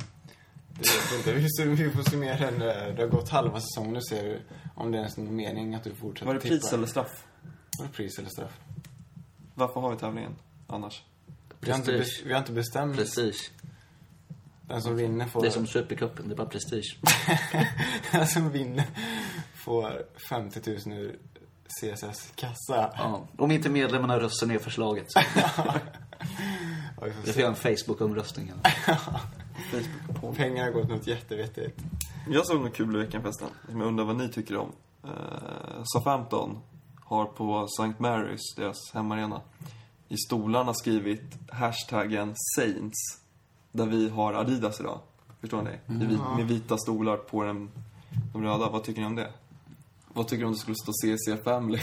Det vet inte. Vi får summera den. där. Det har gått halva säsongen. Nu ser du om det är ens någon mening att du fortsätter Var det tippa. pris eller straff? Var det pris eller straff? Varför har vi tävlingen annars? Vi har, inte vi har inte bestämt. Prestige. Den som vinner får... Det är som Supercupen, det är bara prestige. Den som vinner får 50 000 ur CSS kassa. Ja. Om inte medlemmarna röstar ner förslaget så. Ja, vi får Det får se. göra en Facebook-omröstning. Facebook. Pengarna har gått till något jättevettigt. Jag såg något kul i veckan förresten, som jag undrar vad ni tycker om. Uh, Southampton har på St. Mary's, deras hemmaarena, i stolarna skrivit hashtaggen Saints, där vi har Adidas idag. Förstår ni? Vit, med vita stolar på den, de röda. Vad tycker ni om det? Vad tycker du om det skulle stå CC Family?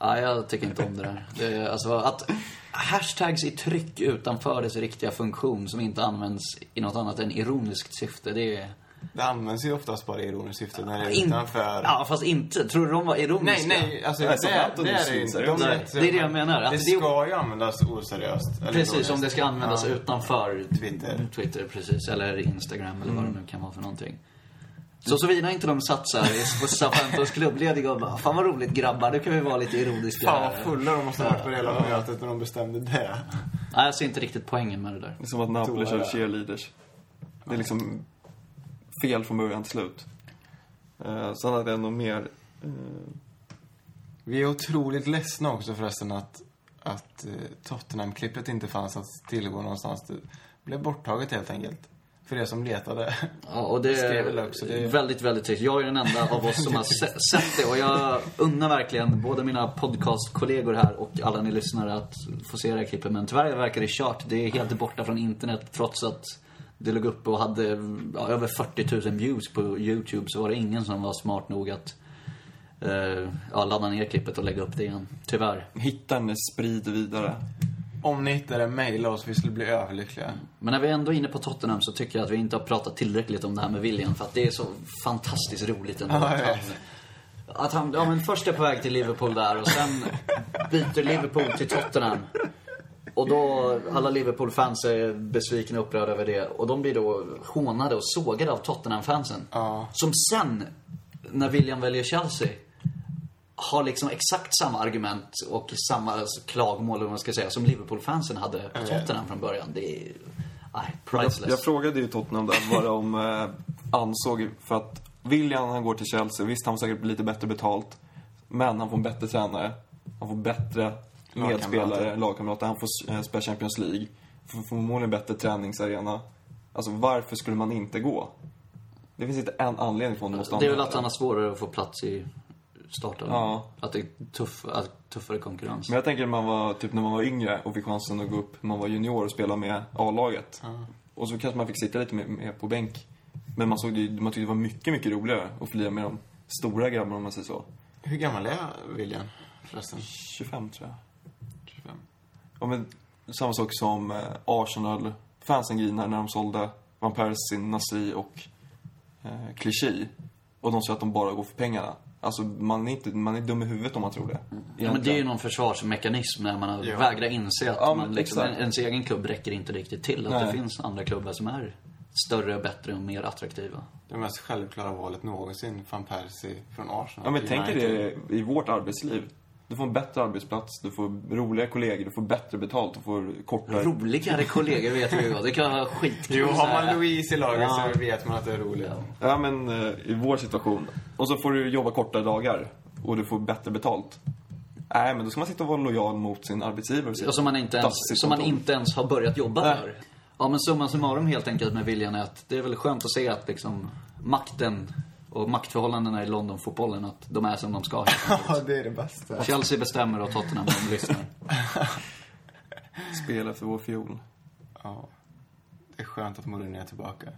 Ja, jag tycker inte om det där. Det alltså att hashtags i tryck utanför dess riktiga funktion som inte används i något annat än ironiskt syfte, det är... Det används ju oftast bara i ironiskt syfte när det är In- utanför. Ja, fast inte. Tror du de var ironiska? Nej, nej, alltså Nej, det, det, Anton det är det inte. De Nej, det är det jag menar. Det Att det- ska ju användas oseriöst. eller Precis, ironiskt. om det ska användas Ja. utanför Twitter. Twitter, precis. Eller Instagram eller vad det nu kan vara för någonting. Så såvida inte de satsar i- på Southamptons klubbledning och bara, fan vad roligt grabbar, nu kan vi vara lite ironiska. Fan vad här." fulla de måste ha varit på hela mötet när de bestämde det. Nej, jag ser inte riktigt poängen med det där. Det är som att Napoli kör cheerleaders. Det är liksom fel från början till slut. Uh, sen hade jag nog mer... eh, Vi är otroligt ledsna också förresten att, att eh, Tottenham-klippet inte fanns att tillgå någonstans. Det blev borttaget helt enkelt. För er som letade. Ja, och det är det är- väldigt, väldigt trist. Jag är den enda av oss som har se- sett det och jag unnar verkligen både mina podcastkollegor här och alla ni lyssnare att få se det här klippet. Men tyvärr verkar det kört. Det är helt borta från internet trots att det låg uppe och hade ja, över 40 000 views på YouTube så var det ingen som var smart nog att eh, ja, ladda ner klippet och lägga upp det igen. Tyvärr. Hitta den, sprid vidare. Om ni hittar det, mejla oss. Vi skulle bli överlyckliga. Men när vi ändå är inne på Tottenham så tycker jag att vi inte har pratat tillräckligt om det här med William. För att det är så fantastiskt roligt ändå. Ja, att, han, att han, ja men först är på väg till Liverpool där och sen byter Liverpool till Tottenham. Och då, alla Liverpool-fans är besvikna och upprörda över det. Och de blir då hånade och sågade av Tottenham-fansen. Ja. Som sen, när William väljer Chelsea, har liksom exakt samma argument och samma klagomål, om man ska säga, som Liverpool-fansen hade på Tottenham från början. Det är, nej, Jag, priceless. jag frågade ju Tottenham där vad de eh, ansåg för att William han går till Chelsea, visst han får säkert lite bättre betalt. Men han får en bättre tränare. Han får bättre medspelare, lagkamrater. Han får eh, spela Champions League. Får förmodligen bättre träningsarena. Alltså varför skulle man inte gå? Det finns inte en anledning för honom att stanna. Det är väl att han har svårare att få plats i starten. Ja. Att det är tuff, att tuffare konkurrens. Men jag tänker när man var, typ när man var yngre och fick chansen att gå upp, när man var junior och spela med A-laget. Och så kanske man fick sitta lite mer, mer på bänk. Men man såg det, man tyckte det var mycket, mycket roligare att få lira med de stora grabbarna om man säger så. Hur gammal är William förresten? 25 tror jag. 25. Ja, men samma sak som eh, Arsenal. Fansen grinar när de sålde Van Persie, Nasri och eh, Clichy. Och de sa att de bara går för pengarna. Alltså man är, inte, man är dum i huvudet om man tror det. Ja, men det är ju någon försvarsmekanism när man Ja. vägrar inse att Ja, man liksom, exakt. ens egen klubb räcker inte riktigt till. Att Nej. det finns andra klubbar som är större, bättre och mer attraktiva. Det mest självklara valet någonsin, van Persie från Arsenal. Ja, men tänk dig det i vårt arbetsliv. Du får en bättre arbetsplats, du får roliga kollegor, du får bättre betalt, du får kortare... Roligare kollegor vet vi ju. Det kan vara skitkul. Jo, har man Louise i laget Ja. så vet man att det är roligt. Ja, men eh, i vår situation. Och så får du jobba kortare dagar och du får bättre betalt. Nej, men då ska man sitta och vara lojal mot sin arbetsgivare. och som man inte ens, som man inte ens har börjat jobba Nej. för. Ja men summa summarum helt enkelt med William är att det är väl skönt att se att liksom makten och maktförhållandena i Londonfotbollen, att de är som de ska. Ja, det är det bästa. Chelsea bestämmer och Tottenham de lyssnar. Spela för vår fiol. Ja. Det är skönt att Mourinho är tillbaka.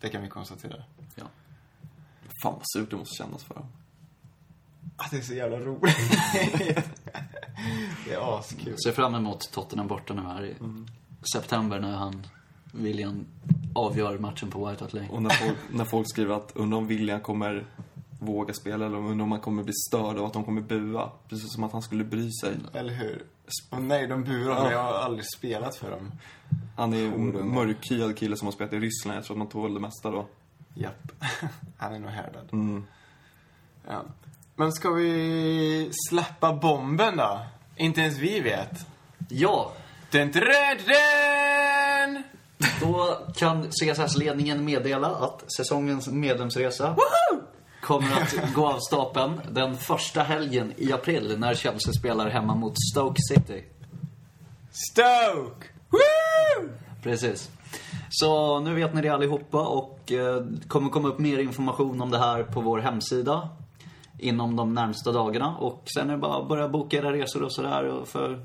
Det kan vi konstatera. Ja. Fan vad surt det måste kännas för dem. Ah, det är så jävla roligt. det är askul. Ser fram emot Tottenham borta nu här i september när han, William, avgör matchen på White Hart Lane. Och när folk, när folk skriver att undrar om William kommer våga spela eller undrar om han kommer bli störd av att de kommer bua. Precis som att han skulle bry sig. Eller hur? Och nej, de burar Ja. Jag har aldrig spelat för dem. Han är ju en mörkhyad kille som har spelat i Ryssland. Jag tror att man tål det mesta då. Japp. Han är nog härdad. Mm. Ja. Men ska vi släppa bomben då? Inte ens vi vet. Ja, Den, den, den! Då kan CSS-ledningen meddela att säsongens medlemsresa kommer att gå av stapeln den första helgen i april när Chelsea spelar hemma mot Stoke City. Stoke! Woo! Precis. Så nu vet ni det allihopa och eh, det kommer komma upp mer information om det här på vår hemsida inom de närmsta dagarna. Och sen är det bara att börja boka era resor och sådär. För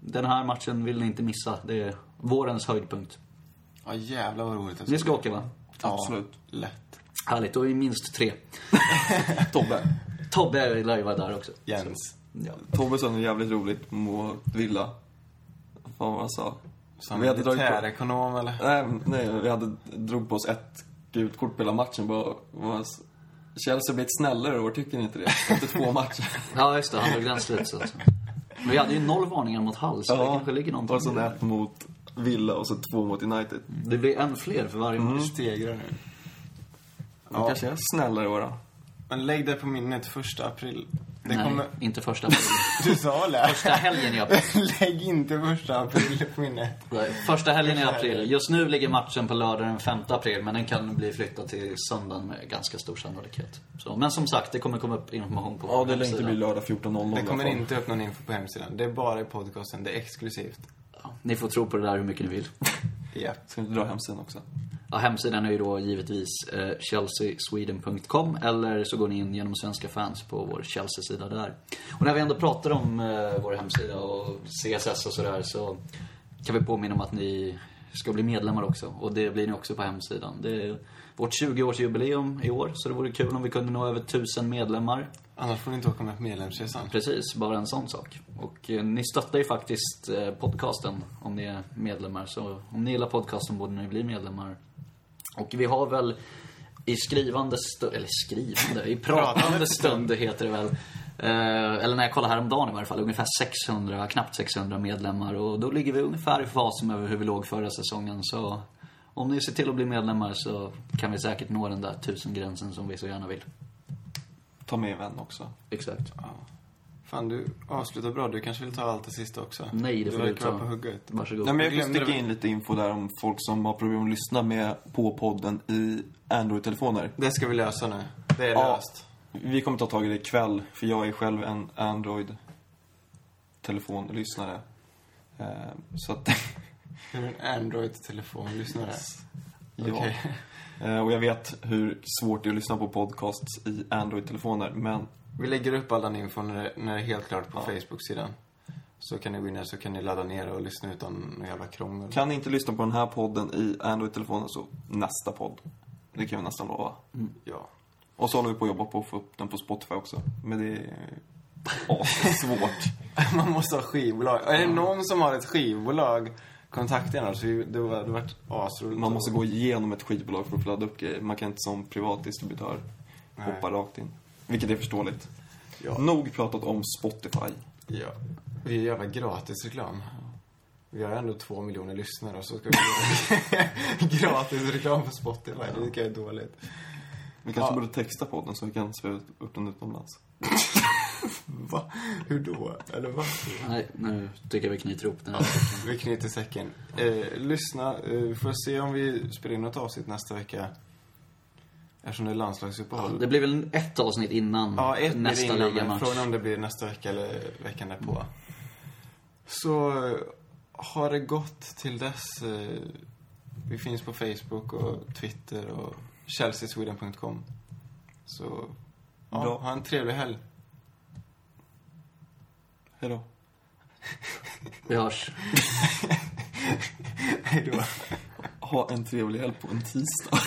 den här matchen vill ni inte missa. Det är vårens höjdpunkt. Ja, jävlar vad roligt det Ni ska åka va? Ja, Absolut. Lätt. Härligt, och i minst tre. Tobbe. Tobbe lär ju vara där också. Jens. Ja. Tobbe sa något jävligt roligt mot Villa. Vad var han sa? Som Vi på- militärekonom eller? Nej, nej, vi hade drog på oss ett gult kort på hela matchen. Bara, var, Chelsea blivit snällare år, tycker ni inte det? Efter två matcher. ja, just det. Han drog den slutsatsen. Men vi hade ju noll varningar mot Hull, så det kanske ligger någonting Och så i det. ett mot Villa och så två mot United. Det blir en fler för varje match. Stegrar nu. De kanske är snällare i år då. Men lägg det på minnet första april. Det Nej, kommer... inte första april. Du sa det. Första helgen i april. lägg inte första april på minnet. Första helgen i april. Just nu ligger matchen på lördag den 5 april, men den kan bli flyttad till söndagen med ganska stor sannolikhet. Så, men som sagt, det kommer komma upp information på Ja, det lär inte bli lördag 14.00 Det kommer inte upp någon info på hemsidan. Det är bara i podcasten. Det är exklusivt. Ja, Ni får tro på det där hur mycket ni vill. Japp. Ska inte dra hemsidan också? Ja, hemsidan är ju då givetvis eh, chelseasweden.com eller så går ni in genom Svenska fans på vår Chelsea-sida där. Och när vi ändå pratar om eh, vår hemsida och CSS och sådär så kan vi påminna om att ni ska bli medlemmar också. Och det blir ni också på hemsidan. Det är vårt 20-årsjubileum i år, så det vore kul om vi kunde nå över 1000 medlemmar. Annars får ni inte åka med på medlemsresan. Precis, bara en sån sak. Och eh, ni stöttar ju faktiskt eh, podcasten om ni är medlemmar. Så om ni gillar podcasten borde ni bli medlemmar. Och vi har väl i skrivande stund, eller skrivande, i pratande stund heter det väl. Eh, eller när jag kollade häromdagen i varje fall, ungefär 600, knappt 600 medlemmar. Och då ligger vi ungefär i fas med hur vi låg förra säsongen. Så om ni ser till att bli medlemmar så kan vi säkert nå den där tusen-gränsen som vi så gärna vill. Ta med vän också. Exakt. Fan, du avslutar bra. Du kanske vill ta allt det sista också? Nej, det får du du ta. på hugget. Varsågod. Nej, men jag kan glömde sticka in lite info där om folk som har problem att lyssna med på podden i Android-telefoner. Det ska vi lösa nu. Det är Ja. löst. Vi kommer ta tag i det ikväll, för jag är själv en Android-telefonlyssnare. Eh, så att, Är du en Android-telefonlyssnare? Ja. Okej. Eh, och jag vet hur svårt det är att lyssna på podcasts i Android-telefoner, men Vi lägger upp all den info när det, när det är helt klart på Facebook-sidan. Så kan ni gå in där så kan ni ladda ner och lyssna utan jävla krångel. kan ni inte lyssna på den här podden i Android-telefonen så nästa podd. Det kan vi nästan lova. Ja. Och så håller vi på att jobba på att få upp den på Spotify också. Men det är svårt. Man måste ha skivbolag. Är det någon som har ett skivbolag, kontakta. Vi- Det det varit asroligt. Man måste gå igenom ett skivbolag för att få ladda upp grejer. Man kan inte som privat distributör Nej. hoppa rakt in. Vilket är förståeligt. Ja. Nog pratat om Spotify. Ja. Det är jävla gratis reklam. Vi har ändå två miljoner lyssnare och så ska vi göra gratis reklam på Spotify. Det tycker jag är dåligt. Vi kanske Ja. borde texta podden så vi kan sväva upp den utomlands. Va? Hur då? Eller vad? Nej, nu tycker jag vi knyter ihop den här Vi knyter säcken. Eh, lyssna. Eh, vi får se om vi spelar in något avsnitt nästa vecka. Eftersom det är landslagsuppehåll. Det blir väl ett avsnitt innan Ja, ett nästa innan, ligamatch. Frågan är om det blir nästa vecka eller veckan därpå. Så eh, ha det gott till dess. Eh, Vi finns på Facebook och Twitter och chelseasweden.com. Så ja, ha en trevlig helg. Hej då. Vi hörs. Hej då. Ha en trevlig helg på en tisdag.